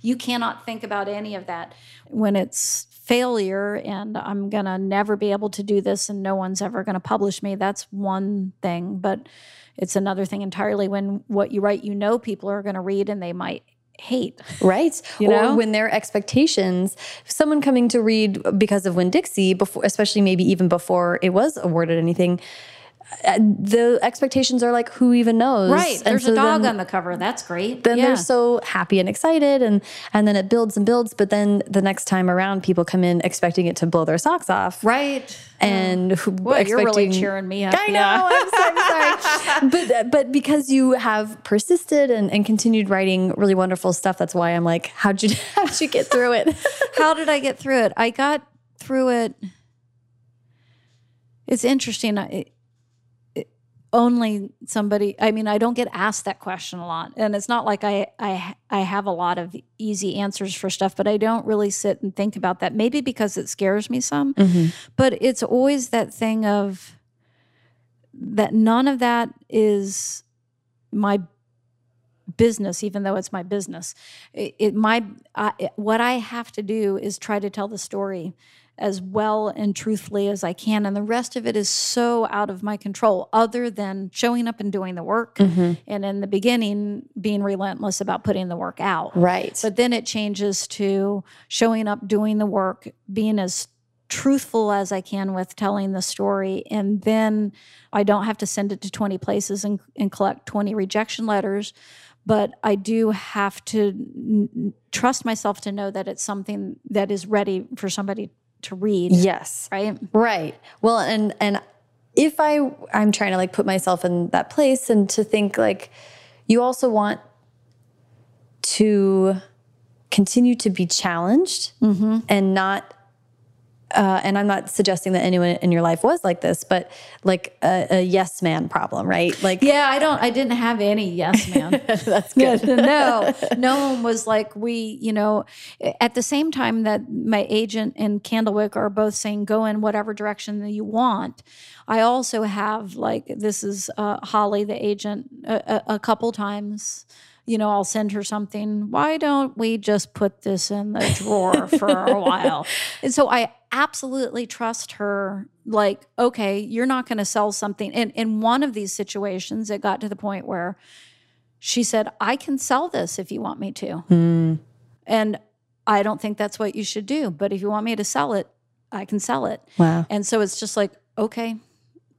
you cannot think about any of that when it's failure and I'm going to never be able to do this and no one's ever going to publish me. That's one thing, but it's another thing entirely when what you write you know people are going to read and they might hate. Right. You know? Or when their expectations, someone coming to read because of Winn-Dixie, before, especially maybe even before it was awarded anything, Uh, the expectations are like, who even knows? Right. And There's so a dog then- on the cover. That's great. then yeah. they're so happy and excited and and then it builds and builds but then the next time around people come in expecting it to blow their socks off right. and who- Boy, you're really cheering me up. I know. Yeah. I'm so sorry. but but because you have persisted and, and continued writing really wonderful stuff, that's why I'm like, how'd you how'd you get through it? How did I get through it? I got through it. It's interesting. I- only somebody. I mean, I don't get asked that question a lot, and it's not like I I I have a lot of easy answers for stuff, but I don't really sit and think about that. Maybe because it scares me some, mm-hmm. but it's always that thing of that none of that is my business even though it's my business it, it my I, what i have to do is try to tell the story as well and truthfully as i can and the rest of it is so out of my control other than showing up and doing the work mm-hmm. and in the beginning being relentless about putting the work out Right. but then it changes to showing up, doing the work, being as truthful as I can with telling the story. And then I don't have to send it to 20 places and, and collect 20 rejection letters. But I do have to n- trust myself to know that it's something that is ready for somebody to read. yes. Right. Right. Well, and and if I I'm trying to like put myself in that place and to think like you also want to continue to be challenged mm-hmm. and not uh, and I'm not suggesting that anyone in your life was like this, but like a, a yes man problem, right? Like, Yeah, I don't. I didn't have any yes man. that's good. no, no one was like we. You know, at the same time that my agent and Candlewick are both saying go in whatever direction that you want. I also have like this is uh, Holly, the agent, a, a, a couple times. You know, I'll send her something. Why don't we just put this in the drawer for a while? And so I absolutely trust her. Like, okay, you're not going to sell something. And in one of these situations, it got to the point where she said, I can sell this if you want me to. Hmm. And I don't think that's what you should do. But if you want me to sell it, I can sell it. Wow. And so it's just like, okay,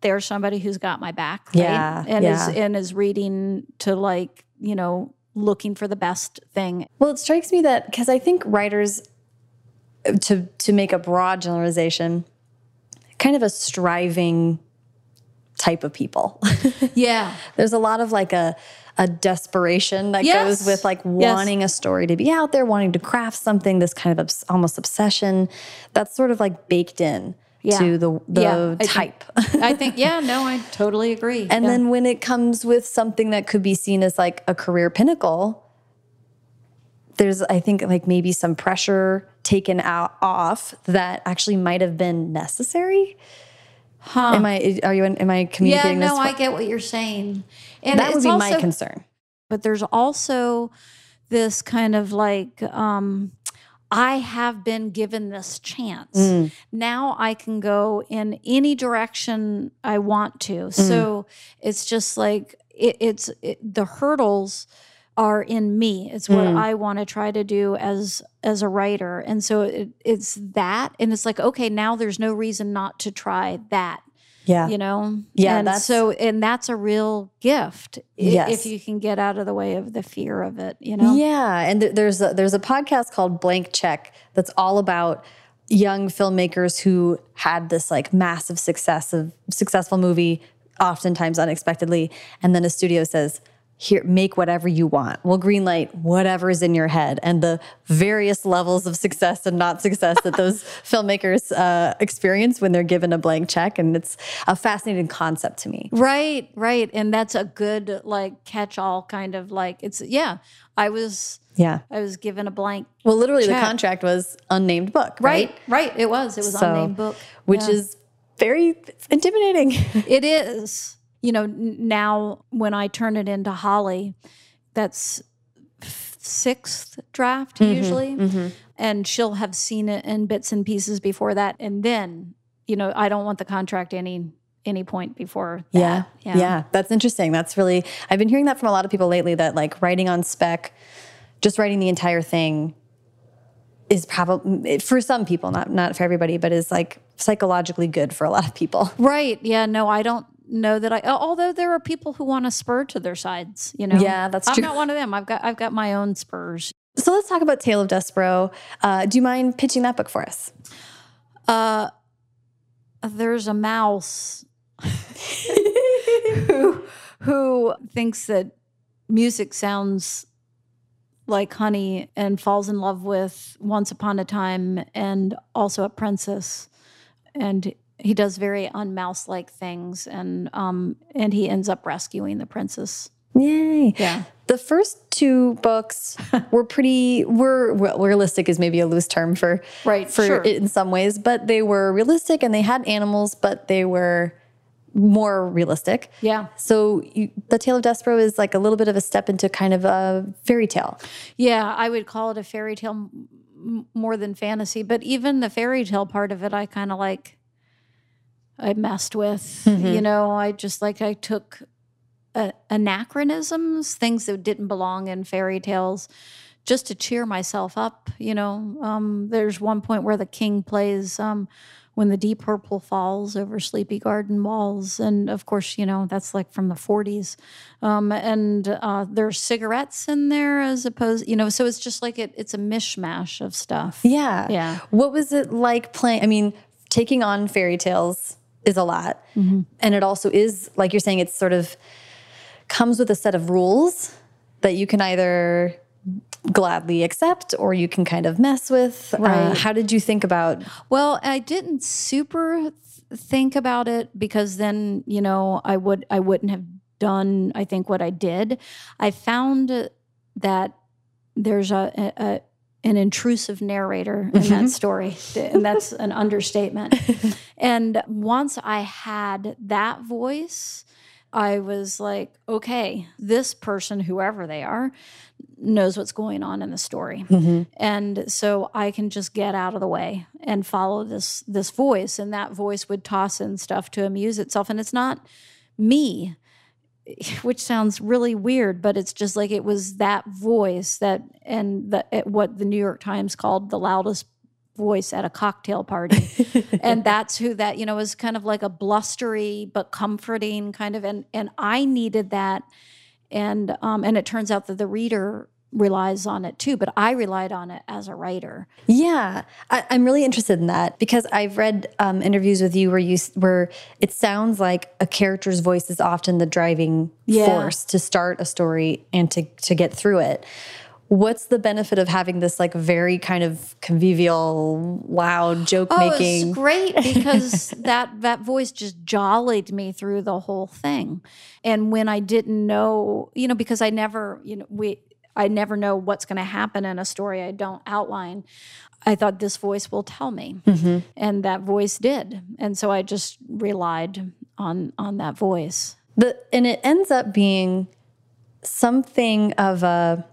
there's somebody who's got my back. Right? Yeah, And yeah. is and is reading to like, you know, looking for the best thing. Well, it strikes me that because I think writers, to to make a broad generalization, kind of a striving type of people. Yeah. There's a lot of like a a desperation that Yes. goes with like Yes. wanting a story to be out there, wanting to craft something. This kind of obs- almost obsession that's sort of like baked in Yeah. to the the Yeah, I think- type. I think, yeah, no, I totally agree. And Yeah. then when it comes with something that could be seen as like a career pinnacle, there's I think like maybe some pressure taken out off that actually might have been necessary. Huh. Am I are you am I yeah, communicating no, this? I get what you're saying. And that would be my concern. but there's also this kind of like um I have been given this chance. Mm. Now I can go in any direction I want to. Mm. So it's just like it, it's it, the hurdles are in me. It's what Mm. I want to try to do as as a writer. And so it, it's that and it's like okay, now there's no reason not to try that Yeah. you know Yeah, and that's- so and that's a real gift Yes. if you can get out of the way of the fear of it you know Yeah, and th- there's a, there's a podcast called Blank Check that's all about young filmmakers who had this like massive success of successful movie, oftentimes unexpectedly, and then a studio says, here make whatever you want. We'll greenlight whatever is in your head and the various levels of success and not success that those filmmakers uh, experience when they're given a blank check. And it's a fascinating concept to me. Right, right. And that's a good like catch all kind of like it's yeah. I was Yeah. I was given a blank Well, literally, the contract was unnamed book, right? Right, right. It was. It was So- unnamed book. Which Yeah. is very intimidating. It is. You know, now when I turn it into Holly, that's sixth draft Mm-hmm, usually, and she'll have seen it in bits and pieces before that, and then you know I don't want the contract any any point before. Yeah, that. yeah. That's interesting. That's really, I've been hearing that from a lot of people lately that like writing on spec, just writing the entire thing is probably, for some people, not, not for everybody, but is like psychologically good for a lot of people. Right. Yeah. No, I don't know that I. Although there are people who want to spur to their sides. You know. Yeah, that's true. I'm not one of them. I've got I've got my own spurs. So let's talk about Tale of Despereaux. Uh, do you mind pitching that book for us? Uh, there's a mouse who who thinks that music sounds like honey and falls in love with Once Upon a Time and also a princess, and he does very unmouse like things, and um and he ends up rescuing the princess. Yay. Yeah. The first two books were pretty were well, realistic is maybe a loose term for Right, for sure. it in some ways, but they were realistic and they had animals, but they were more realistic. Yeah. So you, the Tale of Despereaux is like a little bit of a step into kind of a fairy tale. Yeah, I would call it a fairy tale more than fantasy, but even the fairy tale part of it, I kind of like, I messed with. You know, I just like, I took uh, anachronisms, things that didn't belong in fairy tales, just to cheer myself up. You know, um, there's one point where the king plays. Um, when the deep purple falls over sleepy garden walls and of course you know that's like from the 40s um, and uh, there's cigarettes in there as opposed you know so it's just like it, it's a mishmash of stuff Yeah. Yeah. What was it like playing? I mean, taking on fairy tales is a lot. And it also is, like you're saying, it's sort of comes with a set of rules that you can either gladly accept or you can kind of mess with. Uh, how did you think about Well, I didn't super th- think about it because then, you know, I would I wouldn't have done I think what I did. I found that there's a, a, a an intrusive narrator in that story, and that's an understatement. and once I had that voice, I was like, okay, this person, whoever they are, knows what's going on in the story. Mm-hmm. And so I can just get out of the way and follow this this voice. And that voice would toss in stuff to amuse itself. And it's not me which sounds really weird but it's just like it was that voice that and the, eh, what the New York Times called the loudest voice at a cocktail party and that's who that you know is kind of like a blustery but comforting kind of and and I needed that and um and it turns out that the reader relies on it too but I relied on it as a writer Yeah, I, I'm really interested in that because I've read um, interviews with you where you where it sounds like a character's voice is often the driving Yeah. force to start a story and to to get through it. What's the benefit of having this like very kind of convivial, loud joke Oh, making? it's great because that that voice just jollied me through the whole thing. And when I didn't know, you know, because I never, you know, we I never know what's going to happen in a story I don't outline. I thought this voice will tell me, mm-hmm. and that voice did, and so I just relied on on that voice. the and it ends up being something of a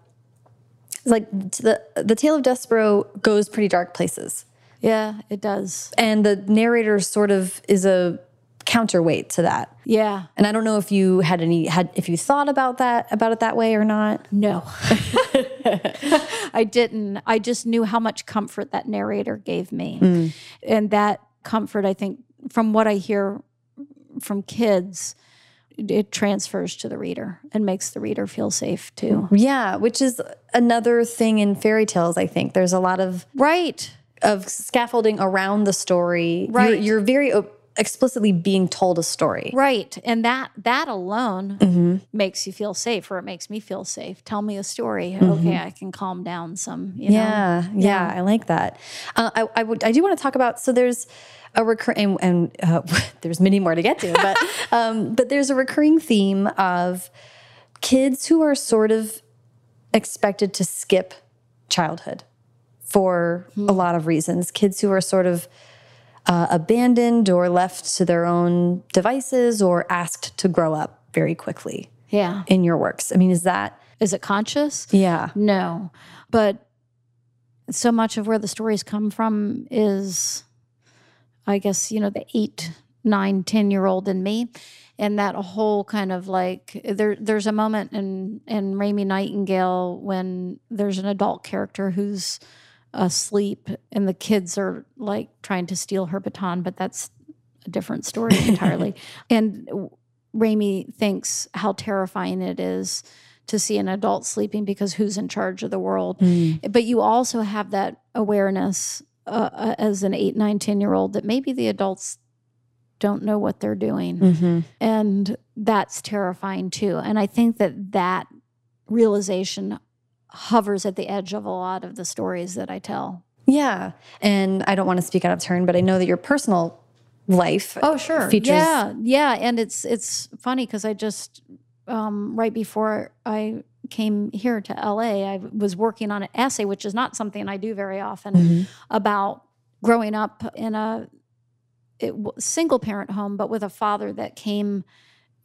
like the the tale of Despereaux goes pretty dark places. Yeah, it does. and the narrator sort of is a counterweight to that. Yeah, And I don't know if you had any had if you thought about that about it that way or not. No. I didn't. I just knew how much comfort that narrator gave me. Mm. And that comfort, I think, from what I hear from kids, it- transfers to the reader and makes the reader feel safe too. Yeah, which is another thing in fairy tales. I think there's a lot of Right. of scaffolding around the story. Right. You're, you're very op- explicitly being told a story. Right. And that that alone Mm-hmm. makes you feel safe or it makes me feel safe. Tell me a story. Okay, I can calm down some, you know. Mm-hmm. Yeah, yeah, I like that. Uh, I, I would, I do want to talk about. So there's a recurring, and, and uh, there's many more to get to, but um, but there's a recurring theme of kids who are sort of expected to skip childhood for a lot of reasons. Kids who are sort of uh, abandoned or left to their own devices or asked to grow up very quickly Yeah. in your works. I mean, is that Is it conscious? yeah? No. But so much of where the stories come from is, I guess, you know, the eight, nine, 10 year old in me. And that whole kind of like there there's a moment in in Raymie Nightingale when there's an adult character who's asleep and the kids are like trying to steal her baton, but that's a different story entirely. and Raymie thinks how terrifying it is to see an adult sleeping because who's in charge of the world. Mm. But you also have that awareness uh, uh, as an eight, nine, 10 year old that maybe the adults don't know what they're doing. Mm-hmm. And that's terrifying too. And I think that that realization hovers at the edge of a lot of the stories that I tell. Yeah. And I don't want to speak out of turn, but I know that your personal life Oh, sure. features Yeah, yeah, and it's it's funny because I just um, right before I came here to LA, I was working on an essay, which is not something I do very often, Mhm. about growing up in a it, single parent home, but with a father that came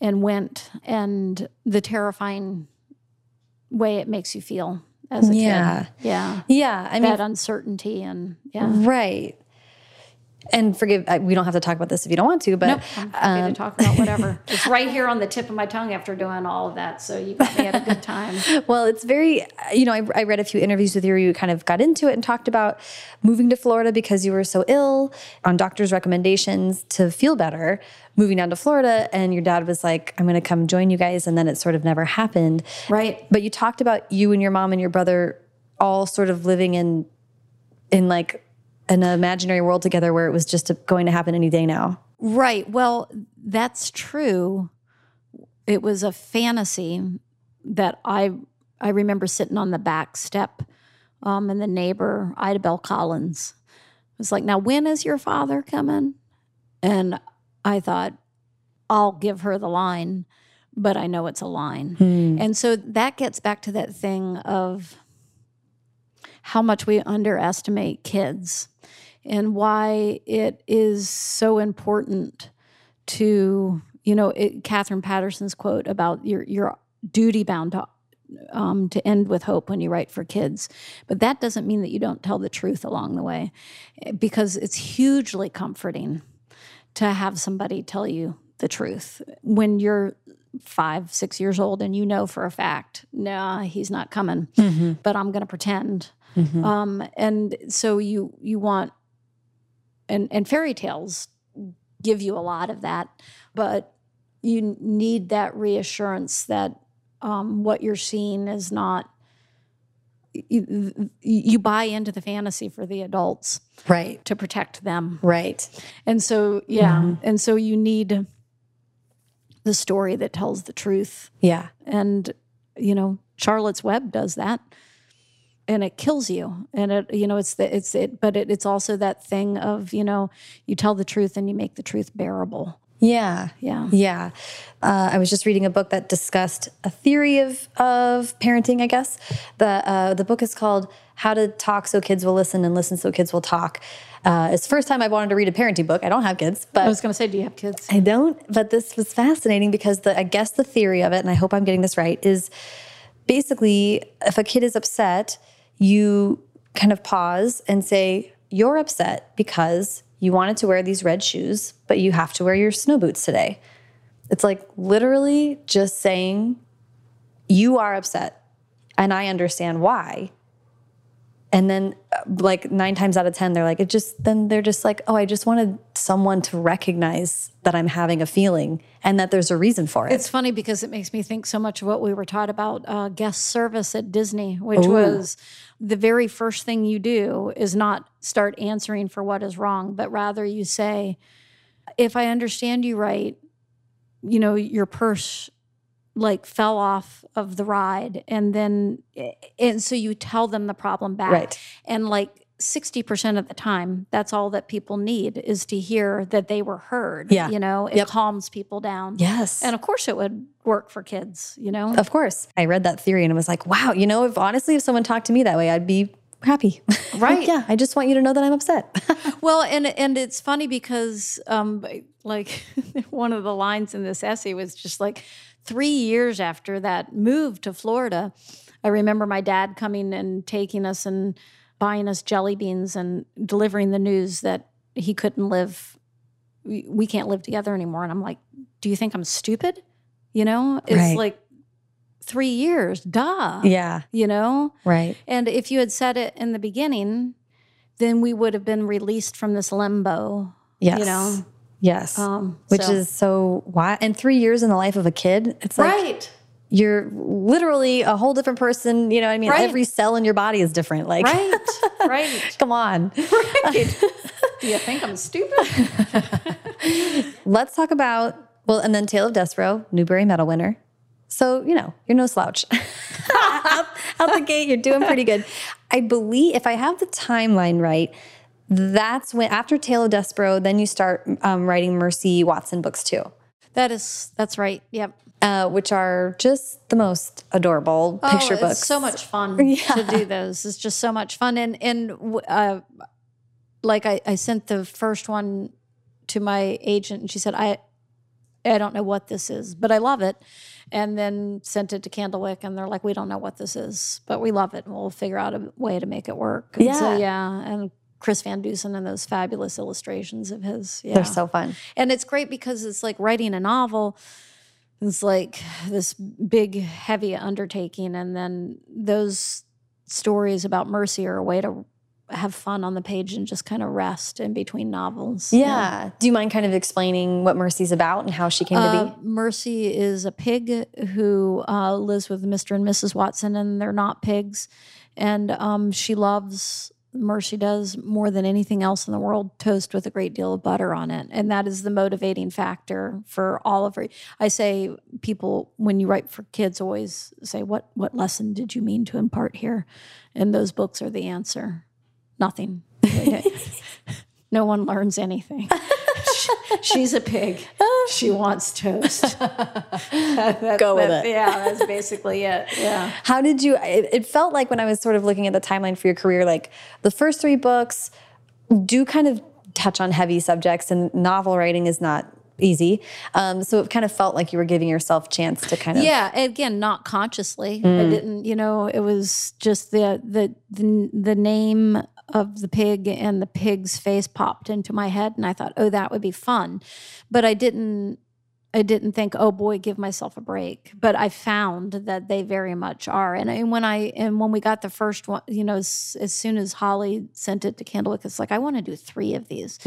and went, and the terrifying way it makes you feel as a Yeah. kid. Yeah, Yeah. I mean, that uncertainty and yeah. right. And forgive, we don't have to talk about this if you don't want to, but Nope, I'm happy to um, talk about whatever. it's right here on the tip of my tongue after doing all of that. So you got me at a good time. well, it's very, you know, I, I read a few interviews with you where you kind of got into it and talked about moving to Florida because you were so ill on doctor's recommendations to feel better, moving down to Florida. And your dad was like, I'm going to come join you guys. And then it sort of never happened. Right. But you talked about you and your mom and your brother all sort of living in, in like an imaginary world together where it was just going to happen any day now. Right. Well, that's true. It was a fantasy that I I remember sitting on the back step, um, and the neighbor Ida Bell Collins was like, "Now, when is your father coming?" And I thought, I'll give her the line, but I know it's a line. And so that gets back to that thing of how much we underestimate kids and why it is so important to, you know, it, Katherine Paterson's quote about your your duty bound to um, to end with hope when you write for kids. But that doesn't mean that you don't tell the truth along the way, eh, because it's hugely comforting to have somebody tell you the truth when you're five, six years old and you know for a fact, nah, he's not coming, but I'm going to pretend. Um, and so you you want, and and fairy tales give you a lot of that, but you need that reassurance that um, what you're seeing is not. You, you buy into the fantasy for the adults Right. to protect them. Right. And so, yeah. And so you need the story that tells the truth. Yeah. And, you know, Charlotte's Web does that. And it kills you. And it, you know, it's the, it's it, but it, it's also that thing of, you know, you tell the truth and you make the truth bearable. Yeah. Yeah. Yeah. Uh, I was just reading a book that discussed a theory of, of parenting, I guess. The, uh, the book is called How to Talk So Kids Will Listen and Listen So Kids Will Talk. Uh, it's the first time I've wanted to read a parenting book. I don't have kids, but I was going to say, do you have kids? I don't, but this was fascinating because the I guess the theory of it, and I hope I'm getting this right, is basically if a kid is upset, you kind of pause and say, You're upset because you wanted to wear these red shoes, but you have to wear your snow boots today. It's like literally just saying, You are upset, and I understand why. And then, uh, like nine times out of 10, they're like, it just, then they're just like, oh, I just wanted someone to recognize that I'm having a feeling and that there's a reason for it. It's funny because it makes me think so much of what we were taught about uh, guest service at Disney, which was the very first thing you do is not start answering for what is wrong, but rather you say, if I understand you right, you know, your purse like fell off of the ride and then eh, and so you tell them the problem back Right. and like 60% of the time that's all that people need is to hear that they were heard Yeah. you know it Yep. calms people down Yes. and of course it would work for kids you know Of course. I read that theory and I was like, wow, you know, if honestly, if someone talked to me that way, I'd be happy. Like, Right. yeah. I just want you to know that I'm upset. Well, and and it's funny because um, like one of the lines in this essay was just like three years after that move to Florida, I remember my dad coming and taking us and buying us jelly beans and delivering the news that he couldn't live. We, can't live together anymore. And I'm like, do you think I'm stupid? You know, it's Right. like three years, duh. yeah. You know, Right. and if you had said it in the beginning, then we would have been released from this limbo. Yes. You know, Yes. um, Which so- is so why and three years in the life of a kid, it's like right, you're literally a whole different person. You know what I mean? Right. Every cell in your body is different. Like right, right. come on. right. Do you think I'm stupid? Let's talk about well, and then Tale of Despereaux, Newbery Medal winner. So, you know, you're no slouch. out, out the gate, you're doing pretty good. I believe, if I have the timeline right, that's when, after Tale of Despereaux, then you start um, writing Mercy Watson books too, That is, that's right. Yep. Uh, which are just the most adorable picture oh, books. It's so much fun to do those. It's just so much fun. And and uh, like I, I sent the first one to my agent, and she said, "I I don't know what this is, but I love it." And then sent it to Candlewick, and they're like, "We don't know what this is, but we love it, and we'll figure out a way to make it work." And so, Yeah. yeah, and. Chris Van Dusen and those fabulous illustrations of his. Yeah. They're so fun. And it's great because it's like writing a novel. It's like this big, heavy undertaking. And then those stories about mercy are a way to have fun on the page and just kind of rest in between novels. Yeah. Do you mind kind of explaining what Mercy's about and how she came to Uh, be? Mercy is a pig who uh, lives with Mr. and Mrs. Watson, and they're not pigs. And um, she loves, Mercy does, more than anything else in the world, toast with a great deal of butter on it. And that is the motivating factor for all of her. I say, people, when you write for kids, always say, what, what lesson did you mean to impart here? And those books are the answer. Nothing. no one learns anything. She's a pig. She wants toast. That- Go with that- it. Yeah, that's basically it. Yeah. How did you? It, it felt like when I was sort of looking at the timeline for your career, like the first three books do kind of touch on heavy subjects, and novel writing is not easy. Um, so it kind of felt like you were giving yourself a chance to kind of. Yeah, again, not consciously. I didn't, you know, it was just the the the, the name of the pig and the pig's face popped into my head and I thought, "Oh, that would be fun." But I didn't I didn't think, "Oh boy, give myself a break." But I found that they very much are. And, and when I and when we got the first one, you know, as, as soon as Holly sent it to Candlewick, it's like, "I want to do 3 of these."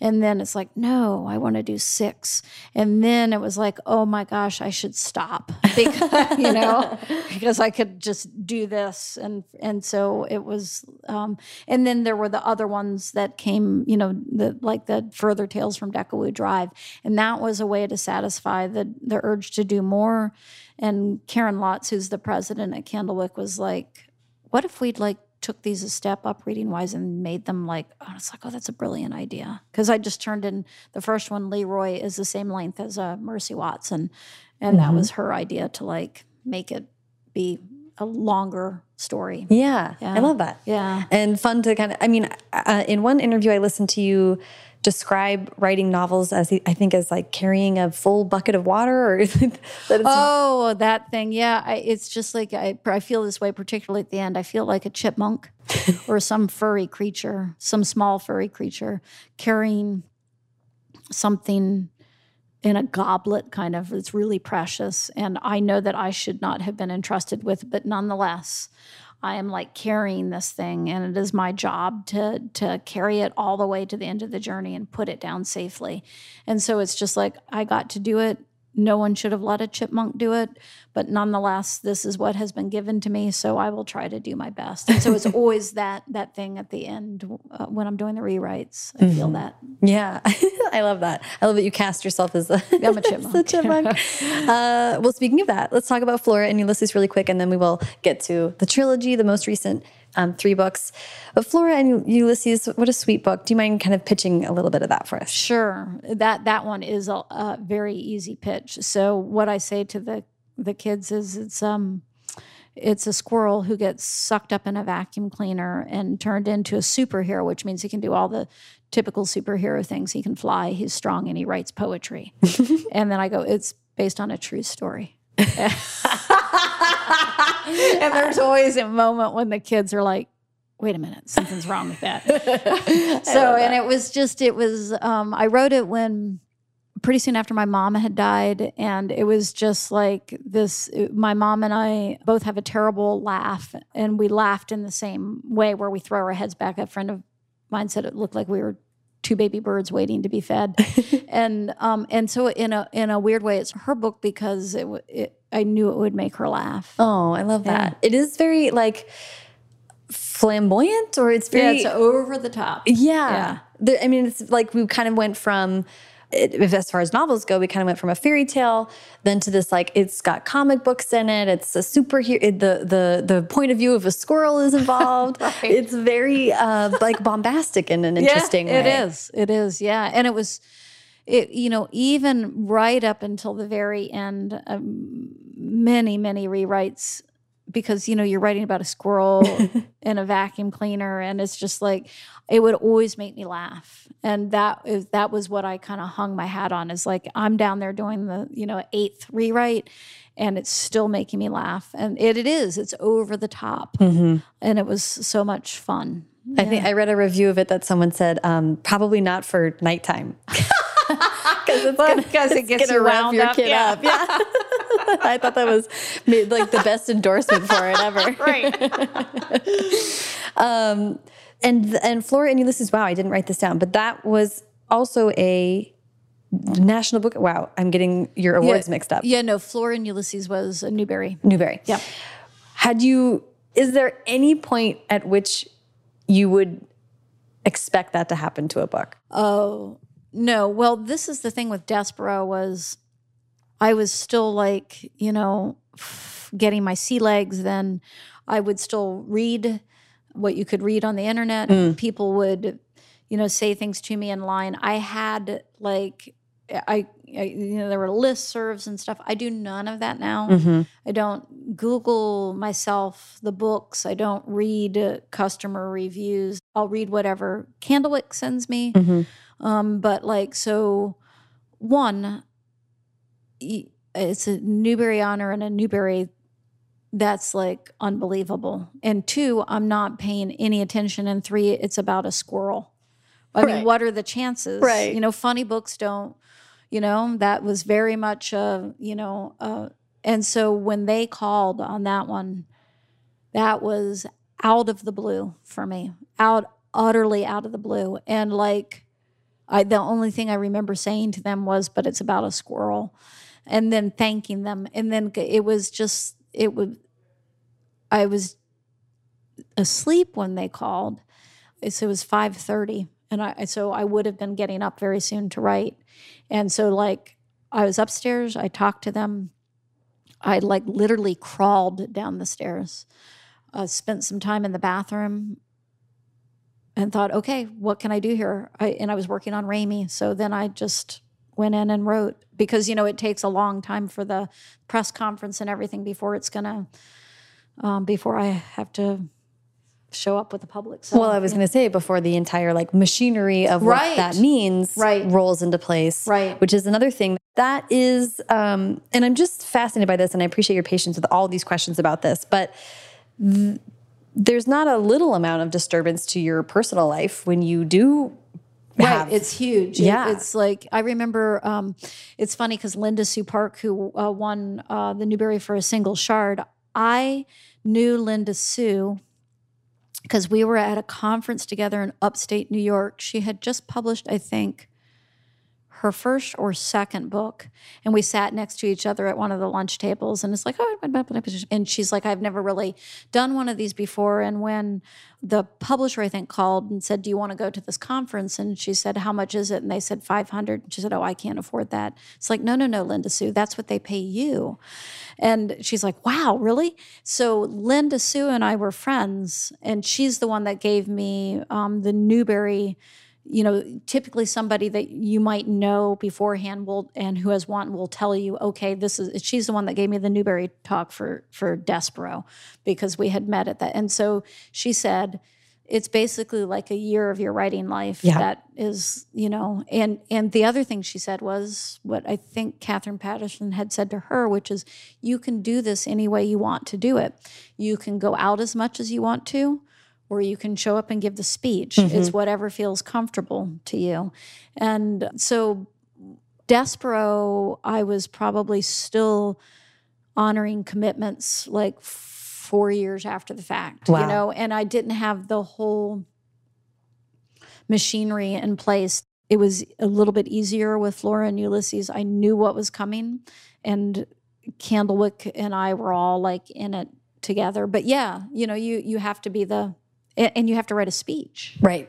And then it's like, "No, I want to do 6." And then it was like, "Oh my gosh, I should stop." Because, you know, because I could just do this and and so it was um and then there were the other ones that came, you know, the like the further tales from Deckawoo Drive. And that was a way to satisfy the the urge to do more. And Karen Lotz, who's the president at Candlewick, was like, what if we'd like took these a step up reading wise and made them like oh, it's like oh that's a brilliant idea because i just turned in the first one leroy is the same length as uh, mercy watson and that was her idea to like make it be a longer story Yeah, I love that. yeah and fun to kind of. I mean, uh, in one interview, I listened to you describe writing novels as I think as like carrying a full bucket of water, or that it's Oh, that thing. Yeah. I, it's just like I, I feel this way, particularly at the end. I feel like a chipmunk or some furry creature, some small furry creature carrying something in a goblet kind of it's really precious and i know that i should not have been entrusted with but nonetheless i am like carrying this thing and it is my job to to carry it all the way to the end of the journey and put it down safely. And so it's just like i got to do it no one should have let a chipmunk do it, but nonetheless, this is what has been given to me, so I will try to do my best. And so it's always that that thing at the end uh, when I'm doing the rewrites. I feel that Yeah, I love that. I love that you cast yourself as a, I'm a chipmunk. chipmunk. uh, well, speaking of that, let's talk about Flora and Ulysses really quick, and then we will get to the trilogy, the most recent um, three books. But Flora and Ulysses, what a sweet book. Do you mind kind of pitching a little bit of that for us? Sure, that that one is a, a very easy pitch. So what I say to the the kids is it's um it's a squirrel who gets sucked up in a vacuum cleaner and turned into a superhero, which means he can do all the typical superhero things. He can fly, he's strong, and he writes poetry. and then I go, it's based on a true story. and there's always a moment when the kids are like, wait a minute, something's wrong with that. so, and it was just, it was, um, I wrote it when pretty soon after my mom had died. And it was just like this my mom and I both have a terrible laugh, and we laughed in the same way where we throw our heads back. A friend of mine said it looked like we were two baby birds waiting to be fed and um and so in a in a weird way it's her book because it, it i knew it would make her laugh Oh, I love that. It is very like flamboyant, or it's yeah very it's over the top Yeah. Yeah. The, I mean, it's like we kind of went from, it, if as far as novels go, we kind of went from a fairy tale then to this like it's got comic books in it. It's a superhero. it- The the the point of view of a squirrel is involved. It's very uh, like bombastic in an interesting yeah, way. It is. It is. Yeah. And it was, it you know, even right up until the very end, um, many many rewrites because you know you're writing about a squirrel and a vacuum cleaner, and it's just like it would always make me laugh, and that is that was what I kind of hung my hat on. Is like I'm down there doing the you know eighth rewrite. And it's still making me laugh, and it, it is. It's over the top, and it was so much fun. I think I read a review of it that someone said um, probably not for nighttime. Because it's gonna, because it gets you wrap wound your up, kid yeah. up. Yeah, I thought that was made, like the best endorsement for it ever. Right. Um, and and Flora and Ulysses. Wow, I didn't write this down, but that was also a national book. Wow, I'm getting your awards mixed up. Yeah, no, Flora and Ulysses was a Newbery. Newbery. Yeah. Had you? Is there any point at which you would expect that to happen to a book? Oh, no. Well, this is the thing with Despereaux was I was still like, you know, getting my sea legs. Then I would still read what you could read on the internet. People would, you know, say things to me in line. I had like, I, I you know, there were listservs and stuff. I do none of that now. I don't Google myself the books. I don't read uh, customer reviews. I'll read whatever Candlewick sends me. Um, but like, so one, it's a Newbery honor and a Newbery that's like unbelievable. And two, I'm not paying any attention. And three, it's about a squirrel. I mean, what are the chances? Right. You know, funny books don't, you know, that was very much, uh, you know, uh, and so when they called on that one, that was out of the blue for me, out utterly out of the blue. And like, I the only thing I remember saying to them was, "But it's about a squirrel," and then thanking them. And then it was just it would. I was asleep when they called. So it was five thirty, and I so I would have been getting up very soon to write. And so like I was upstairs. I talked to them. I like literally crawled down the stairs. Uh, spent some time in the bathroom and thought, okay, what can I do here? I, and I was working on Raymie. So then I just went in and wrote because, you know, it takes a long time for the press conference and everything before it's going to, um, before I have to show up with the public. So, Well, I was going to say before the entire like machinery of what Right. that means Right. rolls into place, Right. Which is another thing that is, um, and I'm just fascinated by this, and I appreciate your patience with all these questions about this, but th- there's not a little amount of disturbance to your personal life when you do. Have- Right, it's huge. Yeah. it's like I remember. Um, it's funny because Linda Sue Park, who uh, won uh, the Newbery for a single shard, I knew Linda Sue because we were at a conference together in upstate New York. She had just published, I think, her first or second book, and we sat next to each other at one of the lunch tables, and it's like, oh, and she's like, I've never really done one of these before. And when the publisher, I think, called and said, Do you want to go to this conference? And she said, How much is it? And they said, 500. She said, Oh, I can't afford that. It's like, No, no, no, Linda Sue, that's what they pay you. And she's like, Wow, really? So Linda Sue and I were friends, and she's the one that gave me um, the Newbery you know, typically somebody that you might know beforehand will and who has one will tell you, okay, this is she's the one that gave me the Newbery talk for for Despereaux because we had met at that. And so she said, it's basically like a year of your writing life Yeah. that is, you know, and and the other thing she said was what I think Katherine Paterson had said to her, which is you can do this any way you want to do it. You can go out as much as you want to, or you can show up and give the speech. Mm-hmm. It's whatever feels comfortable to you. And so Despereaux, I was probably still honoring commitments like four years after the fact, Wow. you know, and I didn't have the whole machinery in place. It was a little bit easier with Flora and Ulysses. I knew what was coming, and Candlewick and I were all like in it together. But yeah, you know, you you have to be the and you have to write a speech. Right.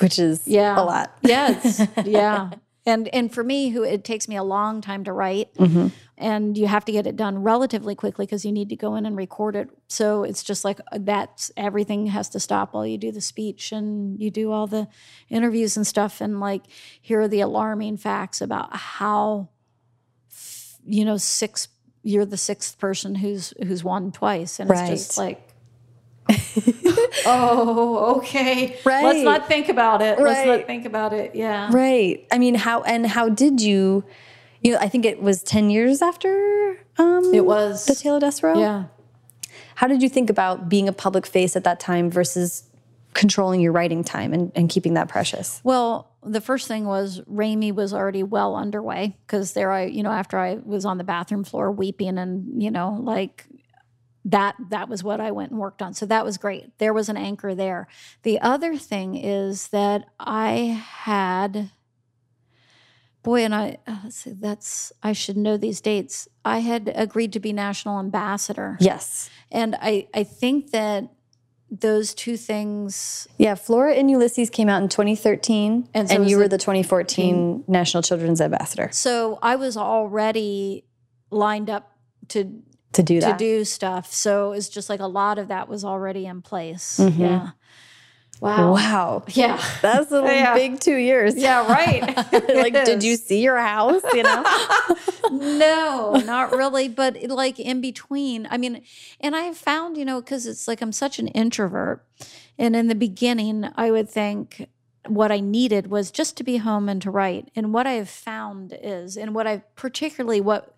Which is Yeah. a lot. Yes. yeah. And and for me, who it takes me a long time to write, Mm-hmm. and you have to get it done relatively quickly because you need to go in and record it. So it's just like uh, that's everything has to stop while you do the speech and you do all the interviews and stuff. And like, here are the alarming facts about how, you know, six. You're the sixth person who's who's won twice, and it's just like. oh, okay. Right. Let's not think about it. Let's not think about it. Yeah. Right. I mean, how and how did you? You know, I think it was ten years after um, It was. the Tale of Despereaux. Yeah. How did you think about being a public face at that time versus controlling your writing time and, and keeping that precious? Well, the first thing was Raymie was already well underway because there I, you know, after I was on the bathroom floor weeping and, you know, like that that was what I went and worked on. So that was great. There was an anchor there. The other thing is that I had boy and I uh, let's see, that's I should know these dates. I had agreed to be national ambassador. Yes. And I I think that those two things Yeah. Flora and Ulysses came out in 2013, And and, so was you were the 2014 National Children's Ambassador So I was already lined up to to do that. to do stuff. So it's just like a lot of that was already in place. Mhm. Yeah. Wow. Wow. Yeah. That's a Yeah. big two years. Yeah, right. like, did you see your house? You know? no, not really. But like in between, I mean, and I found, you know, because it's like I'm such an introvert. And in the beginning, I would think what I needed was just to be home and to write. And what I have found is, and what I've particularly, what,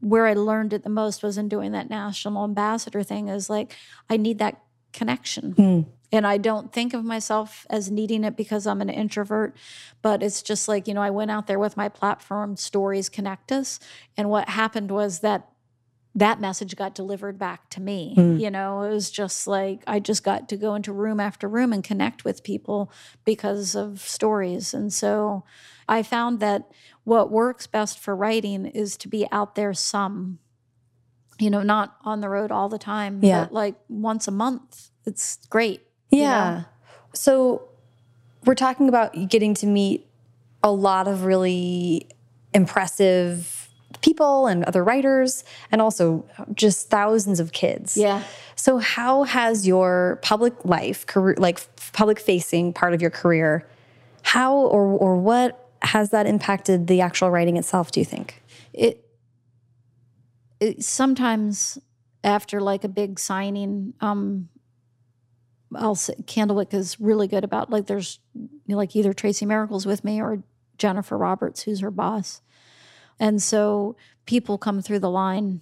where I learned it the most was in doing that national ambassador thing is like, I need that connection. Hmm. And I don't think of myself as needing it because I'm an introvert, but it's just like, you know, I went out there with my platform, Stories Connect Us. And what happened was that that message got delivered back to me. Mm. You know, it was just like I just got to go into room after room and connect with people because of stories. And so I found that what works best for writing is to be out there some, you know, not on the road all the time, Yeah. but like once a month. It's great. you know? Yeah. So we're talking about getting to meet a lot of really impressive people and other writers and also just thousands of kids. Yeah. So how has your public life, career like public facing part of your career, how or or what has that impacted the actual writing itself, do you think? it, it sometimes after like a big signing um i'll say candlewick is really good about like there's like either Tracy Miracle's with me or jennifer roberts who's her boss. And so people come through the line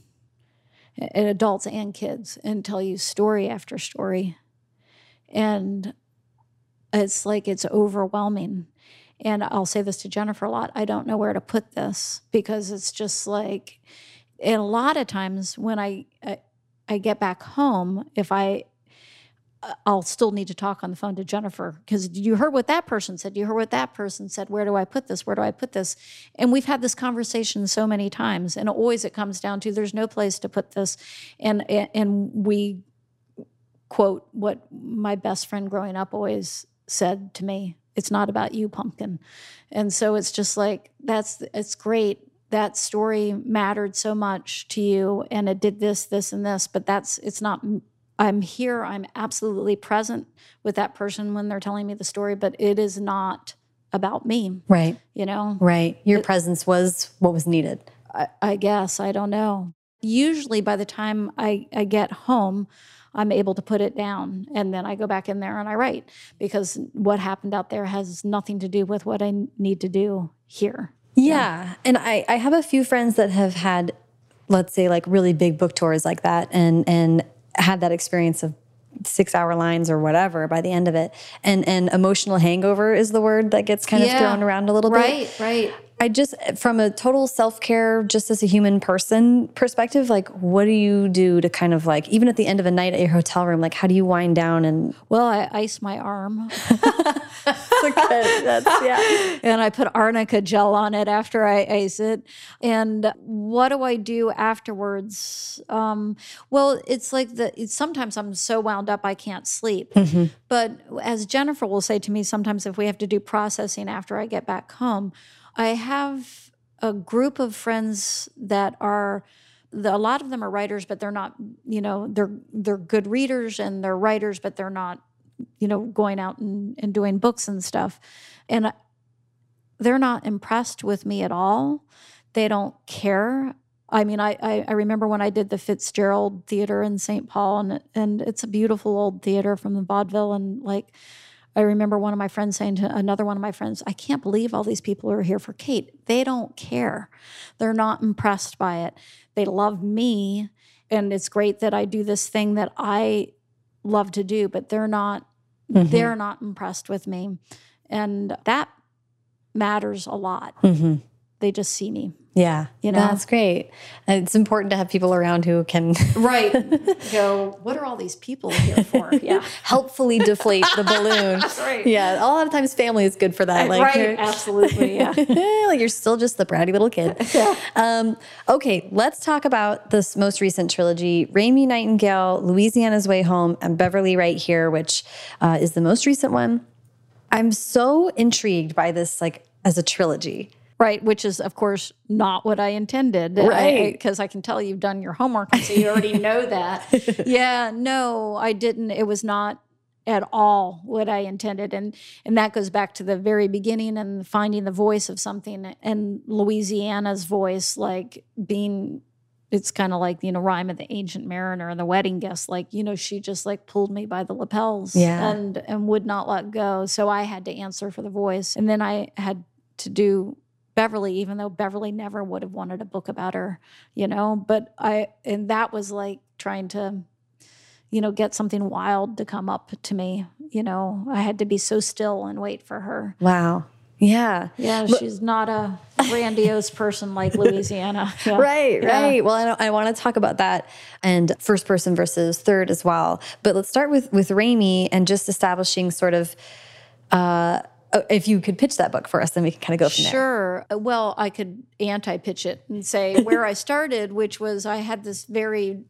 and adults and kids and tell you story after story. And it's like it's overwhelming and I'll say this to Jennifer a lot I don't know where to put this because it's just like, and a lot of times when I, I, I get back home, if I, uh, I'll still need to talk on the phone to Jennifer because you heard what that person said. You heard what that person said. Where do I put this? Where do I put this? And we've had this conversation so many times, and always it comes down to there's no place to put this, and and we quote what my best friend growing up always said to me: "It's not about you, pumpkin." And so it's just like that's it's great. That story mattered so much to you and it did this this and this but that's it's not i'm here i'm absolutely present with that person when they're telling me the story but it is not about me. Right. You know? Right. Your it, presence was what was needed. I, I, guess i don't know. Usually by the time I, I get home i'm able to put it down and then i go back in there and i write because what happened out there has nothing to do with what i need to do here yeah. And I, I have a few friends that have had, let's say, like really big book tours like that and and had that experience of six hour lines or whatever by the end of it. And and emotional hangover is the word that gets kind yeah. of thrown around a little right, bit. Right, right. I just, from a total self care, just as a human person perspective, like, what do you do to kind of like, even at the end of a night at your hotel room, like, how do you wind down and? Well, I ice my arm. that's, yeah. And I put arnica gel on it after I ice it. And what do I do afterwards? Um, well, it's like the, it's, sometimes I'm so wound up I can't sleep. Mm-hmm. But as Jennifer will say to me, sometimes if we have to do processing after I get back home, I have a group of friends that are the, a lot of them are writers, but they're not, you know, they're they're good readers and they're writers, but they're not, you know, going out and, and doing books and stuff. And they're not impressed with me at all. They don't care. I mean, I, I, I remember when I did the Fitzgerald Theater in St. Paul, and and it's a beautiful old theater from the vaudeville, and like I remember one of my friends saying to another one of my friends, I can't believe all these people are here for Kate. They don't care. They're not impressed by it. They love me. And it's great that I do this thing that I love to do, but they're not mm-hmm. they're not impressed with me. And that matters a lot. Mm-hmm. They just see me. Yeah, you know that's great. And it's important to have people around who can right go. What are all these people here for? Yeah, helpfully deflate the balloon. right. Yeah, a lot of times family is good for that. Like, right, absolutely. Yeah, like you're still just the bratty little kid. yeah. Um, okay, let's talk about this most recent trilogy: Raymie Nightingale, Louisiana's Way Home, and Beverly Right Here, which uh, is the most recent one. I'm so intrigued by this, like as a trilogy. Right, which is of course not what I intended. Right, because I, I, can tell you've done your homework, so you already know that. yeah, no, I didn't. It was not at all what I intended, and and that goes back to the very beginning and finding the voice of something, and Louisiana's voice, like being. It's kind of like you know, rhyme of the ancient mariner and the wedding guest. Like you know, she just like pulled me by the lapels, yeah. and and would not let go. So I had to answer for the voice, and then I had to do Beverly, even though Beverly never would have wanted a book about her, you know. But I, and that was like trying to, you know, get something wild to come up to me. You know, I had to be so still and wait for her. Wow. Yeah. Yeah, she's not a grandiose person like Louisiana. Yeah. Right, yeah. right. Well, I, I want to talk about that and first person versus third as well. But let's start with with Raymie and just establishing sort of uh, Oh, if you could pitch that book for us, then we can kind of go from sure. there. Sure. Uh, well, I could anti pitch it and say where I started, which was I had this very,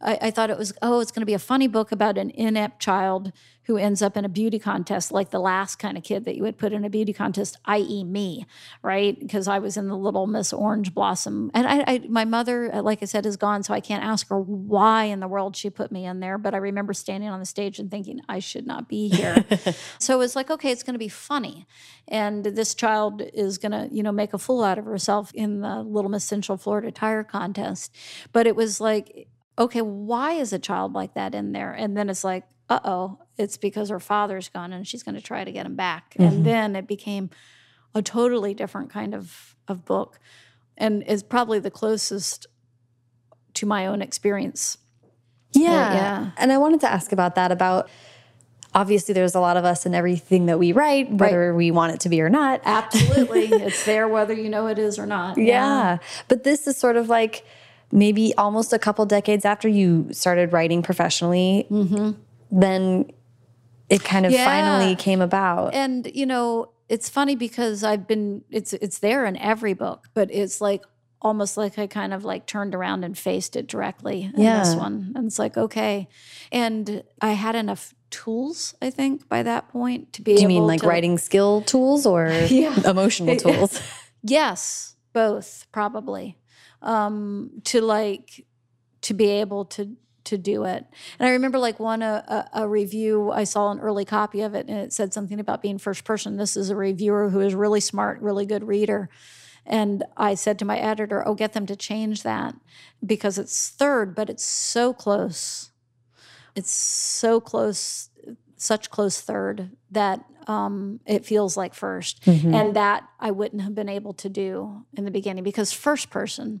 I, I thought it was, oh, it's going to be a funny book about an inept child who ends up in a beauty contest, like the last kind of kid that you would put in a beauty contest, i.e., me, right? Because I was in the little Miss Orange Blossom, and I, I, my mother, uh, like I said, is gone, so I can't ask her why in the world she put me in there. But I remember standing on the stage and thinking I should not be here. so it's like, okay, it's going to be funny, and this child is going to, you know, make a fool out of herself in the Little Miss Central Florida Tire Contest. But it was like, okay, why is a child like that in there? And then it's like, uh oh, it's because her father's gone and she's going to try to get him back. Mm-hmm. And then it became a totally different kind of, of book and is probably the closest to my own experience. Yeah. yeah. And I wanted to ask about that about obviously there's a lot of us in everything that we write whether right. we want it to be or not absolutely it's there whether you know it is or not yeah. yeah. but this is sort of like maybe almost a couple decades after you started writing professionally mm -hmm then it kind of Yeah. finally came about. and you know it's funny because i've been it's it's there in every book but it's like almost like i kind of like turned around and faced it directly in this one and it's like okay and i had enough tools i think by that point to be Do you mean like to, writing skill tools or Yeah. emotional tools? yes both probably um to like to be able to to do it. And i remember like one a, a, a review i saw an early copy of it and it said something about being first person. This is a reviewer who is really smart really good reader. And i said to my editor oh get them to change that because it's third but it's so close. It's so close such close third that um, it feels like 1st Mm-hmm. and that i wouldn't have been able to do in the beginning because first person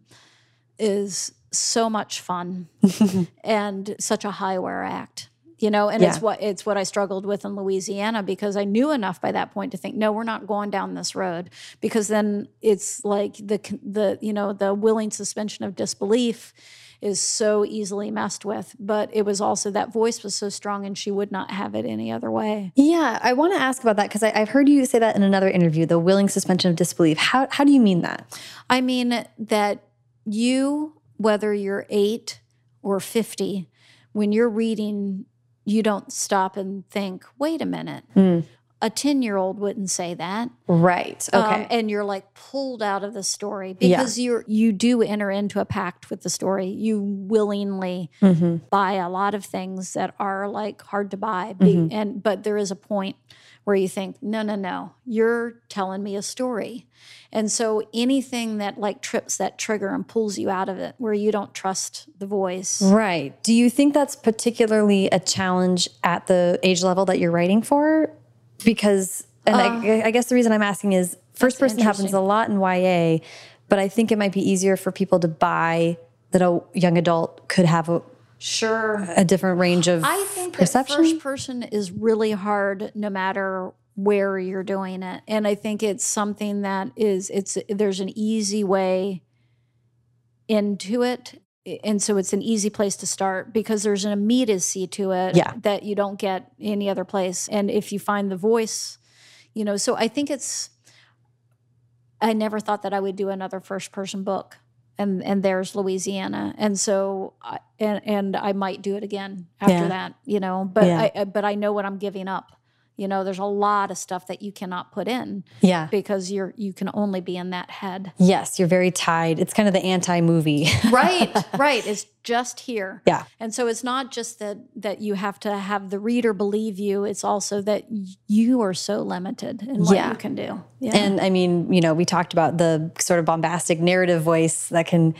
is so much fun and such a high wear act you know? And it's what it's what i struggled with in louisiana because i knew enough by that point to think no we're not going down this road. Because then it's like the the you know the willing suspension of disbelief is so easily messed with but it was also that voice was so strong and she would not have it any other way Yeah, I want to ask about that because I've heard you say that in another interview, the willing suspension of disbelief. How, how do you mean that? I mean that you, whether you're eight or 50, when you're reading, you don't stop and think, wait a minute. Mm. A 10 year old wouldn't say that. Right. Okay. Um, and you're like pulled out of the story Yeah. because you're you do enter into a pact with the story. You willingly Mm-hmm. buy a lot of things that are like hard to buy. Mm-hmm. And but there is a point where you think, no, no, no, you're telling me a story. And so anything that like trips that trigger and pulls you out of it, where you don't trust the voice. Right. Do you think that's particularly a challenge at the age level that you're writing for? Because, and I, uh. I guess the reason I'm asking is first person happens a lot in YA, but I think it might be easier for people to buy that a young adult could have a, Sure. a different range of I think perception. first person is really hard no matter where you're doing it. And I think it's something that is it's there's an easy way into it. And so it's an easy place to start because there's an immediacy to it Yeah. that you don't get any other place. And if you find the voice, you know, so I think it's I never thought that I would do another first person book. And and there's Louisiana. And so I, and and I might do it again after Yeah. that, you know, but Yeah. I I- but I know what I'm giving up. You know, there's a lot of stuff that you cannot put in yeah. because you're you can only be in that head. Yes, you're very tied. It's kind of the anti movie. Right, right. It's just here. yeah. And so it's not just that that you have to have the reader believe you, it's also that you are so limited in what Yeah. you can do. Yeah. And I mean, you know, we talked about the sort of bombastic narrative voice that can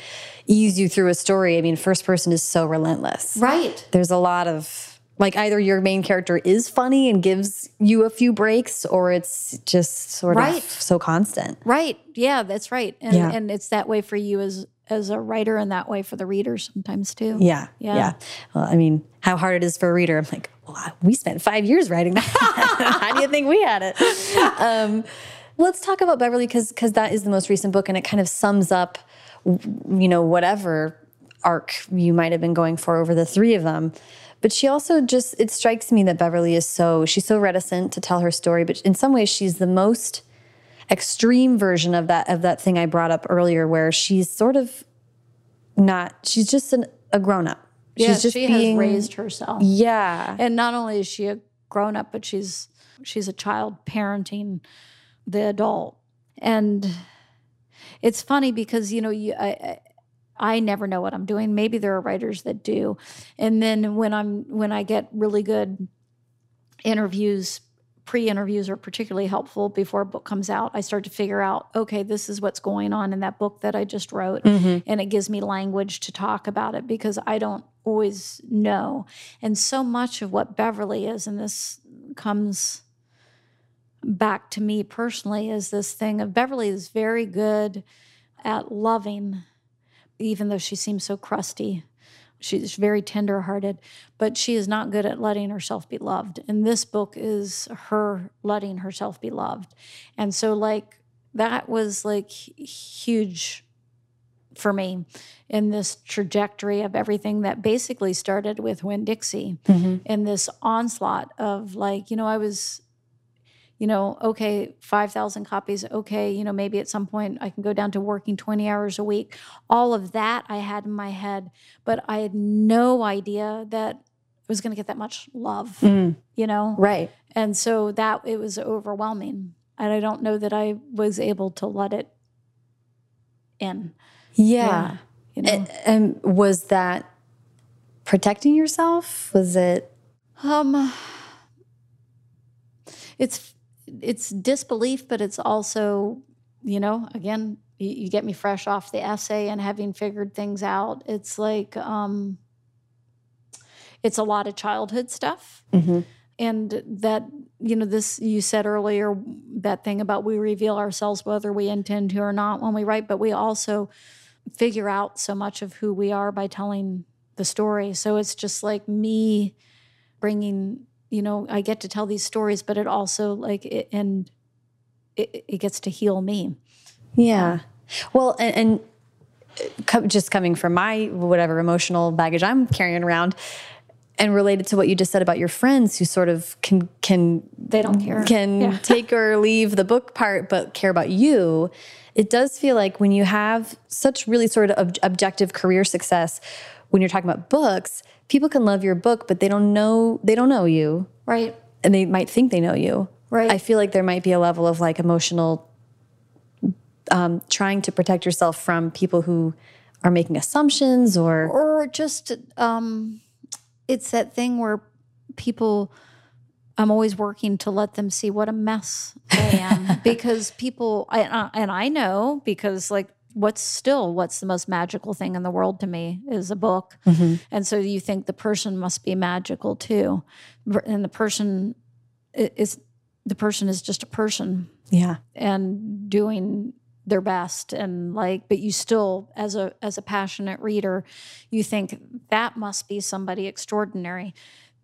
ease you through a story. I mean, first person is so relentless. right. There's a lot of like either your main character is funny and gives you a few breaks or it's just sort Right. of so constant. Right. Yeah, that's right. And Yeah. and it's that way for you as as a writer and that way for the reader sometimes too. Yeah. Yeah. Yeah. Well, I mean, how hard it is for a reader. I'm like, well, we spent five years writing that. how do you think we had it? Um, let's talk about Beverly because because that is the most recent book and it kind of sums up, you know, whatever arc you might have been going for over the three of them. But she also just it strikes me that Beverly is so she's so reticent to tell her story, but in some ways she's the most extreme version of that of that thing I brought up earlier, where she's sort of not she's just an, a grown up. Yeah, she's just she being has raised herself. yeah And not only is she a grown up, but she's she's a child parenting the adult. And it's funny because you know you I, I never know what I'm doing. Maybe there are writers that do. And then when I'm when I get really good interviews, pre-interviews are particularly helpful before a book comes out. I start to figure out, okay, this is what's going on in that book that I just wrote. Mm-hmm. And it gives me language to talk about it because I don't always know. And so much of what Beverly is, and this comes back to me personally, is this thing of Beverly is very good at loving, even though she seems so crusty. She's very tenderhearted, but she is not good at letting herself be loved. And this book is her letting herself be loved. And so, like, that was like huge for me in this trajectory of everything that basically started with Winn Dixie and mm-hmm. this onslaught of like, you know, I was, you know, okay, 5,000 copies, okay, you know, maybe at some point I can go down to working 20 hours a week. All of that I had in my head, but I had no idea that it was going to get that much love, you know? Right. And so that it was overwhelming. And I don't know that I was able to let it in. Yeah. You know? And, and was that protecting yourself? Was it? Um, it's it's disbelief, but it's also, you know, again, you, you get me fresh off the essay and having figured things out. It's like, um, it's a lot of childhood stuff, and that you know, this you said earlier that thing about we reveal ourselves whether we intend to or not when we write, but we also figure out so much of who we are by telling the story. So it's just like me bringing you know i get to tell these stories but it also like it, and it, it gets to heal me Yeah. Well, and, uh, and just coming from my whatever emotional baggage I'm carrying around, and related to what you just said about your friends who sort of can can they don't care can Yeah. take or leave the book part but care about you it does feel like when you have such really sort of ob- objective career success when you're talking about books people can love your book but they don't know they don't know you. Right. And they might think they know you. Right. i feel like there might be a level of like emotional um, trying to protect yourself from people who are making assumptions or or just um it's that thing where people i'm always working to let them see what a mess i am. Because people I, uh, and i know because like what's still what's the most magical thing in the world to me is a book. Mm-hmm. And so you think the person must be magical too. And the person is the person is just a person. Yeah. And doing their best and like but you still as a as a passionate reader you think that must be somebody extraordinary.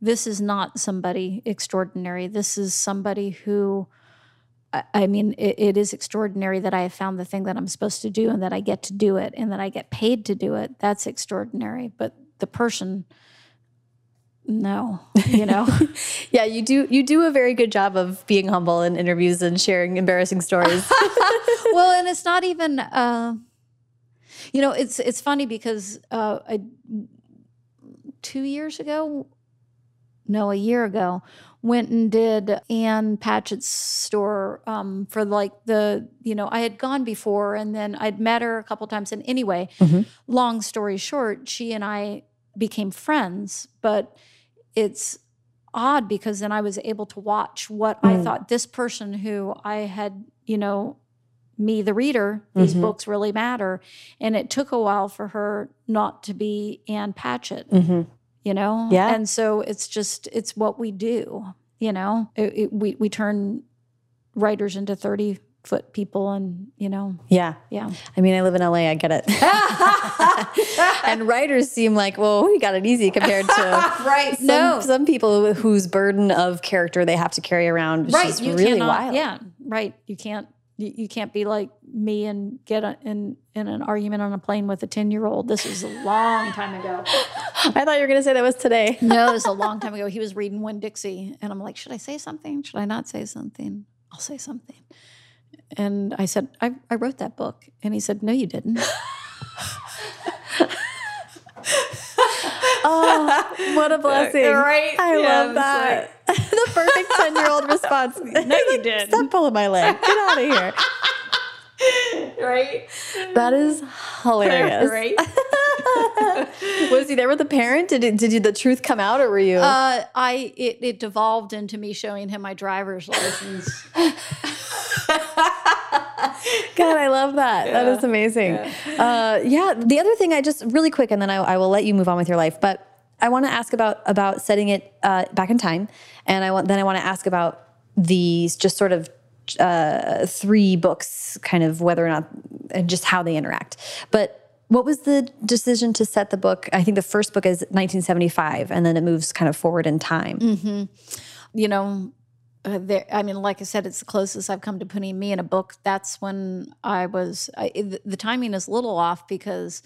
This is not somebody extraordinary. This is somebody who I- I mean, it, it is extraordinary that I have found the thing that I'm supposed to do and that I get to do it and that I get paid to do it. That's extraordinary. But the person, no, you know. yeah you do you do a very good job of being humble in interviews and sharing embarrassing stories well, and it's not even. Uh, you know, it's it's funny because uh, I, two years ago, no, a year ago, went and did Ann Patchett's store um, for like the you know I had gone before and then I'd met her a couple times. And anyway, mm-hmm. long story short, she and I became friends, but it's odd because then I was able to watch what I mm. thought this person who I had, you know, me, the reader, these mm-hmm. books really matter. And it took a while for her not to be Ann Patchett, mm-hmm. You know? Yeah. And so it's just, it's what we do, you know? It, it, we, we turn writers into 30 foot people and, you know, yeah yeah. i mean i live in la i get it and writers seem like well we got it easy compared to Right. some, no. some people whose burden of character they have to carry around which right is you really cannot wild yeah right you can't you, you can't be like me and get a, in in an argument on a plane with a 10 year old this was a long time ago. I thought you were going to say that was today. No it was a long time ago. He was reading Winn Dixie and i'm like should i say something? Should i not say something? I'll say something. And i said i, I wrote that book. And he said no you didn't. Oh, what a blessing. Right? I Yeah, love that. The perfect 10 year old response. No, you didn't. Stop pulling my leg. Get out of here. right That is hilarious. right Was he there with a parent? Did it, did you, the truth come out or were you? uh, i it, it devolved into me showing him my driver's license God, I love that. That is amazing. Yeah. Uh, yeah. The other thing, I just really quick, and then I, I will let you move on with your life. But I want to ask about about setting it uh, back in time, and I want then I want to ask about these just sort of uh, three books, kind of whether or not, and just how they interact. But what was the decision to set the book? I think the first book is 1975, and then it moves kind of forward in time. you know, uh, there, I mean, like I said, it's the closest I've come to putting me in a book. That's when I was. I, the, the timing is a little off because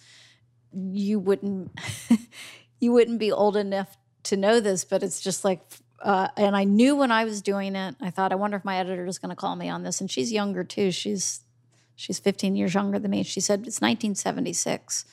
you wouldn't you wouldn't be old enough to know this, but it's just like. Uh, and I knew when I was doing it, I thought, I wonder if my editor is going to call me on this. And she's younger too. She's she's 15 years younger than me. She said it's 1976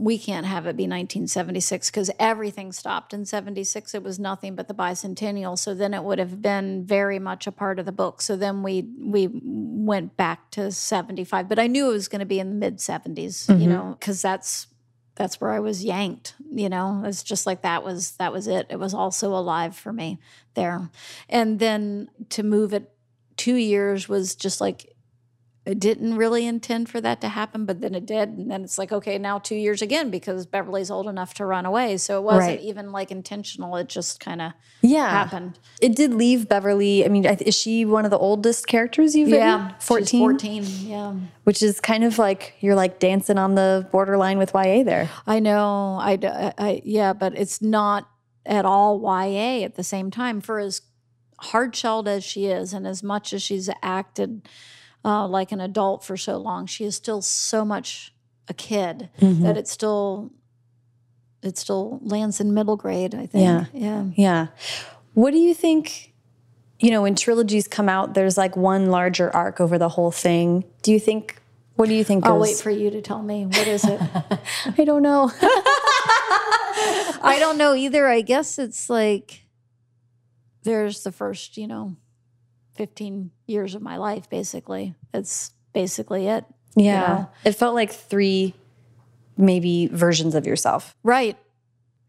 we can't have it be 1976 because everything stopped in 76 it was nothing but the bicentennial so then it would have been very much a part of the book so then we we went back to 75 but i knew it was going to be in the mid 70s mm-hmm. you know because that's that's where i was yanked you know? It's just like that was that was it. It was also alive for me there. And then to move it two years was just like I didn't really intend for that to happen, but then it did. And then it's like, okay, now two years again because Beverly's old enough to run away. So it wasn't right. even like intentional. It just kind of yeah. happened. It did leave Beverly. I mean, is she one of the oldest characters you've written? Yeah. 14? 14, yeah. Which is kind of like, you're like dancing on the borderline with YA there. I know. I, I, yeah, but it's not at all YA at the same time. For as hard shelled as she is and as much as she's acted – uh, like an adult for so long. She is still so much a kid mm-hmm. that it still it still lands in middle grade. I think. Yeah, yeah, yeah. What do you think? You know, when trilogies come out, there's like one larger arc over the whole thing. Do you think? What do you think? I'll wait for you to tell me. What is it? I don't know. I don't know either. I guess it's like there's the first, you know, 15 years of my life, basically. That's basically it. Yeah. You know? It felt like three, maybe versions of yourself. Right.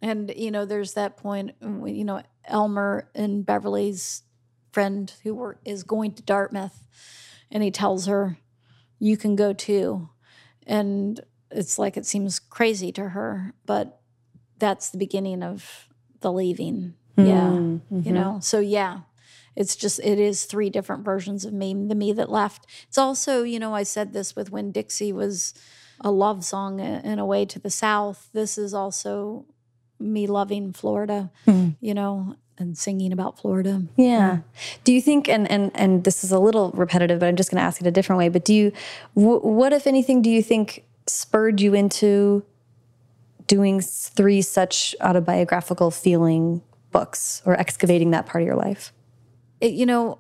And, you know, there's that point, you know, Elmer and Beverly's friend who were, is going to Dartmouth, and he tells her, You can go too. And it's like it seems crazy to her, but that's the beginning of the leaving. Mm-hmm. Yeah. Mm-hmm. You know, so yeah, it's just it is three different versions of me the me that left. It's also you know i said this with Winn Dixie was a love song in a way to the south this is also me loving florida mm. you know and singing about florida. Yeah. Do you think and and and this is a little repetitive but i'm just going to ask it a different way but do you what if anything do you think spurred you into doing three such autobiographical feeling books or excavating that part of your life it, you know,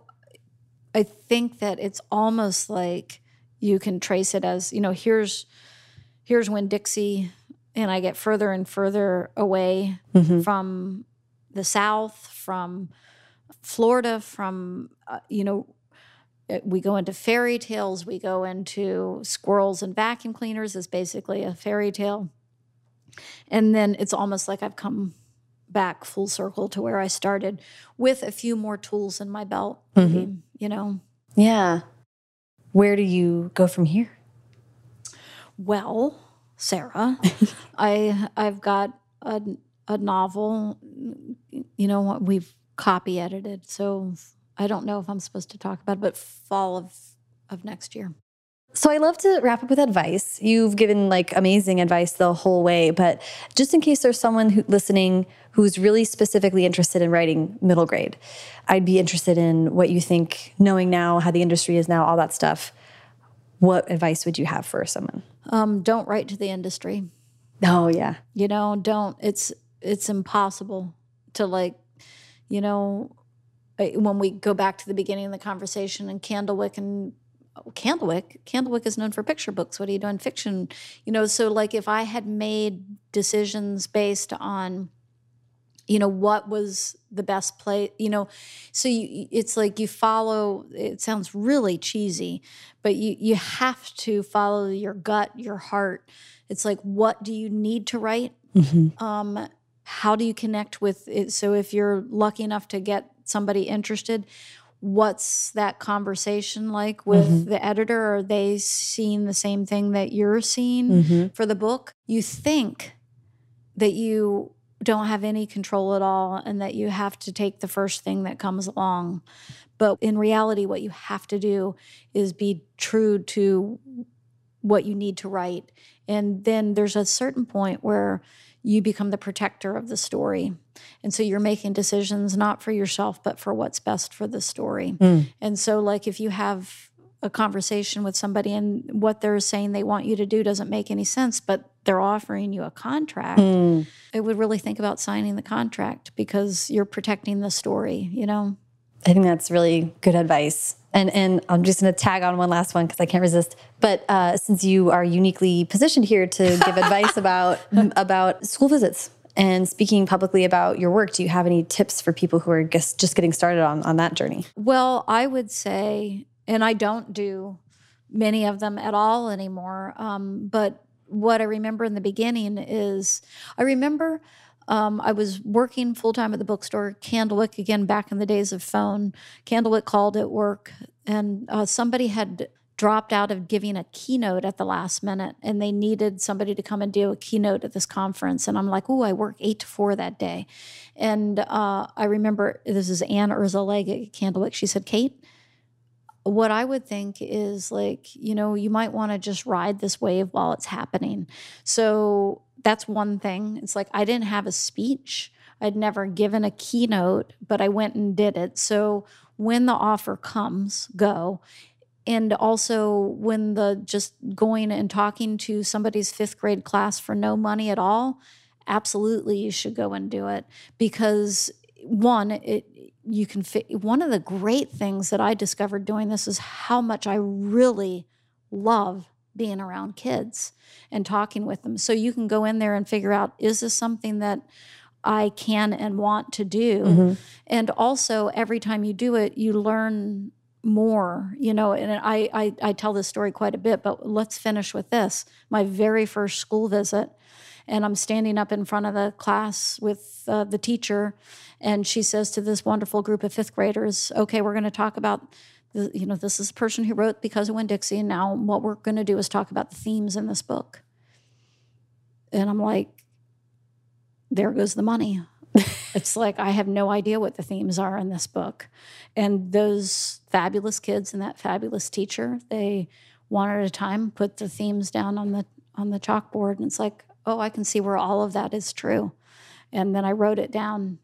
I think that it's almost like you can trace it as, you know, here's here's Winn Dixie and I get further and further away mm-hmm. from the South, from Florida, from uh, you know, uh, we go into fairy tales, we go into squirrels and vacuum cleaners is basically a fairy tale. And then it's almost like I've come back full circle to where I started with a few more tools in my belt, mm-hmm. you know. Yeah. Where do you go from here? Well, Sarah, I I've got a a novel, you know, what we've copy edited. So I don't know if I'm supposed to talk about it, but fall of of next year. So I love to wrap up with advice. You've given like amazing advice the whole way, but just in case there's someone who, listening who's really specifically interested in writing middle grade, I'd be interested in what you think, knowing now how the industry is now, all that stuff. What advice would you have for someone? Um, don't write to the industry. Oh yeah. You know, don't. It's it's impossible to like, you know, when we go back to the beginning of the conversation and Candlewick and Candlewick, Candlewick is known for picture books. What are you doing? Fiction, you know. So, like, if I had made decisions based on, you know, what was the best play, you know, so you, it's like you follow. It sounds really cheesy, but you you have to follow your gut, your heart. It's like, what do you need to write? Mm-hmm. Um, how do you connect with it? So, if you're lucky enough to get somebody interested, what's that conversation like with mm-hmm. the editor? Are they seeing the same thing that you're seeing mm-hmm. for the book? You think that you don't have any control at all and that you have to take the first thing that comes along. But in reality, what you have to do is be true to what you need to write. And then there's a certain point where you become the protector of the story. And so you're making decisions not for yourself, but for what's best for the story. Mm. And so, like, if you have a conversation with somebody and what they're saying they want you to do doesn't make any sense, but they're offering you a contract, mm. I would really think about signing the contract because you're protecting the story, you know? I think that's really good advice. And and I'm just going to tag on one last one because I can't resist. But uh, since you are uniquely positioned here to give advice about about school visits and speaking publicly about your work, do you have any tips for people who are just just getting started on on that journey? Well, I would say, and I don't do many of them at all anymore. Um, but what I remember in the beginning is I remember um, I was working full time at the bookstore, Candlewick, again, back in the days of phone. Candlewick called at work, and uh, somebody had dropped out of giving a keynote at the last minute, and they needed somebody to come and do a keynote at this conference. And I'm like, oh, I work eight to four that day. And uh, I remember this is Anne Urzaleg at Candlewick. She said, Kate, what I would think is like, you know, you might want to just ride this wave while it's happening. So that's one thing. It's like I didn't have a speech. I'd never given a keynote, but I went and did it. So when the offer comes, go. And also when the just going and talking to somebody's fifth grade class for no money at all, absolutely you should go and do it because one, it you can fit one of the great things that I discovered doing this is how much I really love being around kids and talking with them. So you can go in there and figure out is this something that I can and want to do? And also every time you do it, you learn more, you know, and I, I I tell this story quite a bit, but let's finish with this. My very first school visit, and I'm standing up in front of the class with uh, the teacher, and she says to this wonderful group of fifth graders, "Okay, we're going to talk about." You know, this is the person who wrote Because of Winn Dixie, and now what we're going to do is talk about the themes in this book. And I'm like, there goes the money. it's like I have no idea what the themes are in this book. And those fabulous kids and that fabulous teacher, they one at a time put the themes down on the on the chalkboard and it's like, "Oh, I can see where all of that is true." And then I wrote it down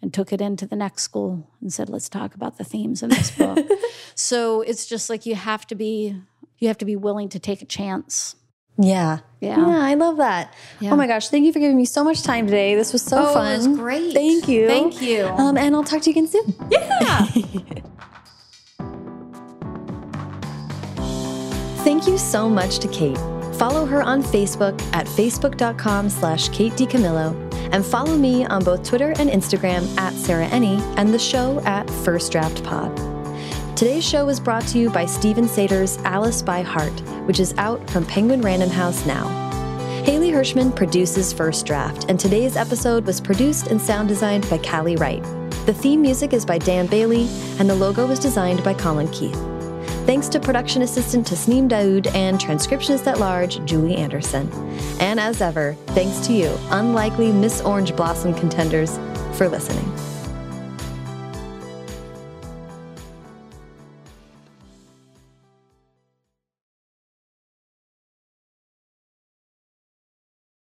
and took it into the next school and said, "Let's talk about the themes in this book." so it's just like you have to be you have to be willing to take a chance. Yeah. Yeah. Yeah, I love that. Yeah. Oh my gosh, thank you for giving me so much time today. This was so Oh, it was great. Thank you. Thank you. Um, and I'll talk to you again soon. Yeah. Thank you so much to Kate. Follow her on Facebook at facebook.com slash Kate DiCamillo and follow me on both Twitter and Instagram at Sarah Enni and the show at First Draft Pod. Today's show was brought to you by Steven Sater's Alice by Heart, which is out from Penguin Random House now. Haley Hirschman produces First Draft, and today's episode was produced and sound designed by Callie Wright. The theme music is by Dan Bailey, and the logo was designed by Colin Keith. Thanks to production assistant Tasneem Daoud and transcriptionist at large Julie Anderson. And as ever, thanks to you, unlikely Miss Orange Blossom contenders, for listening.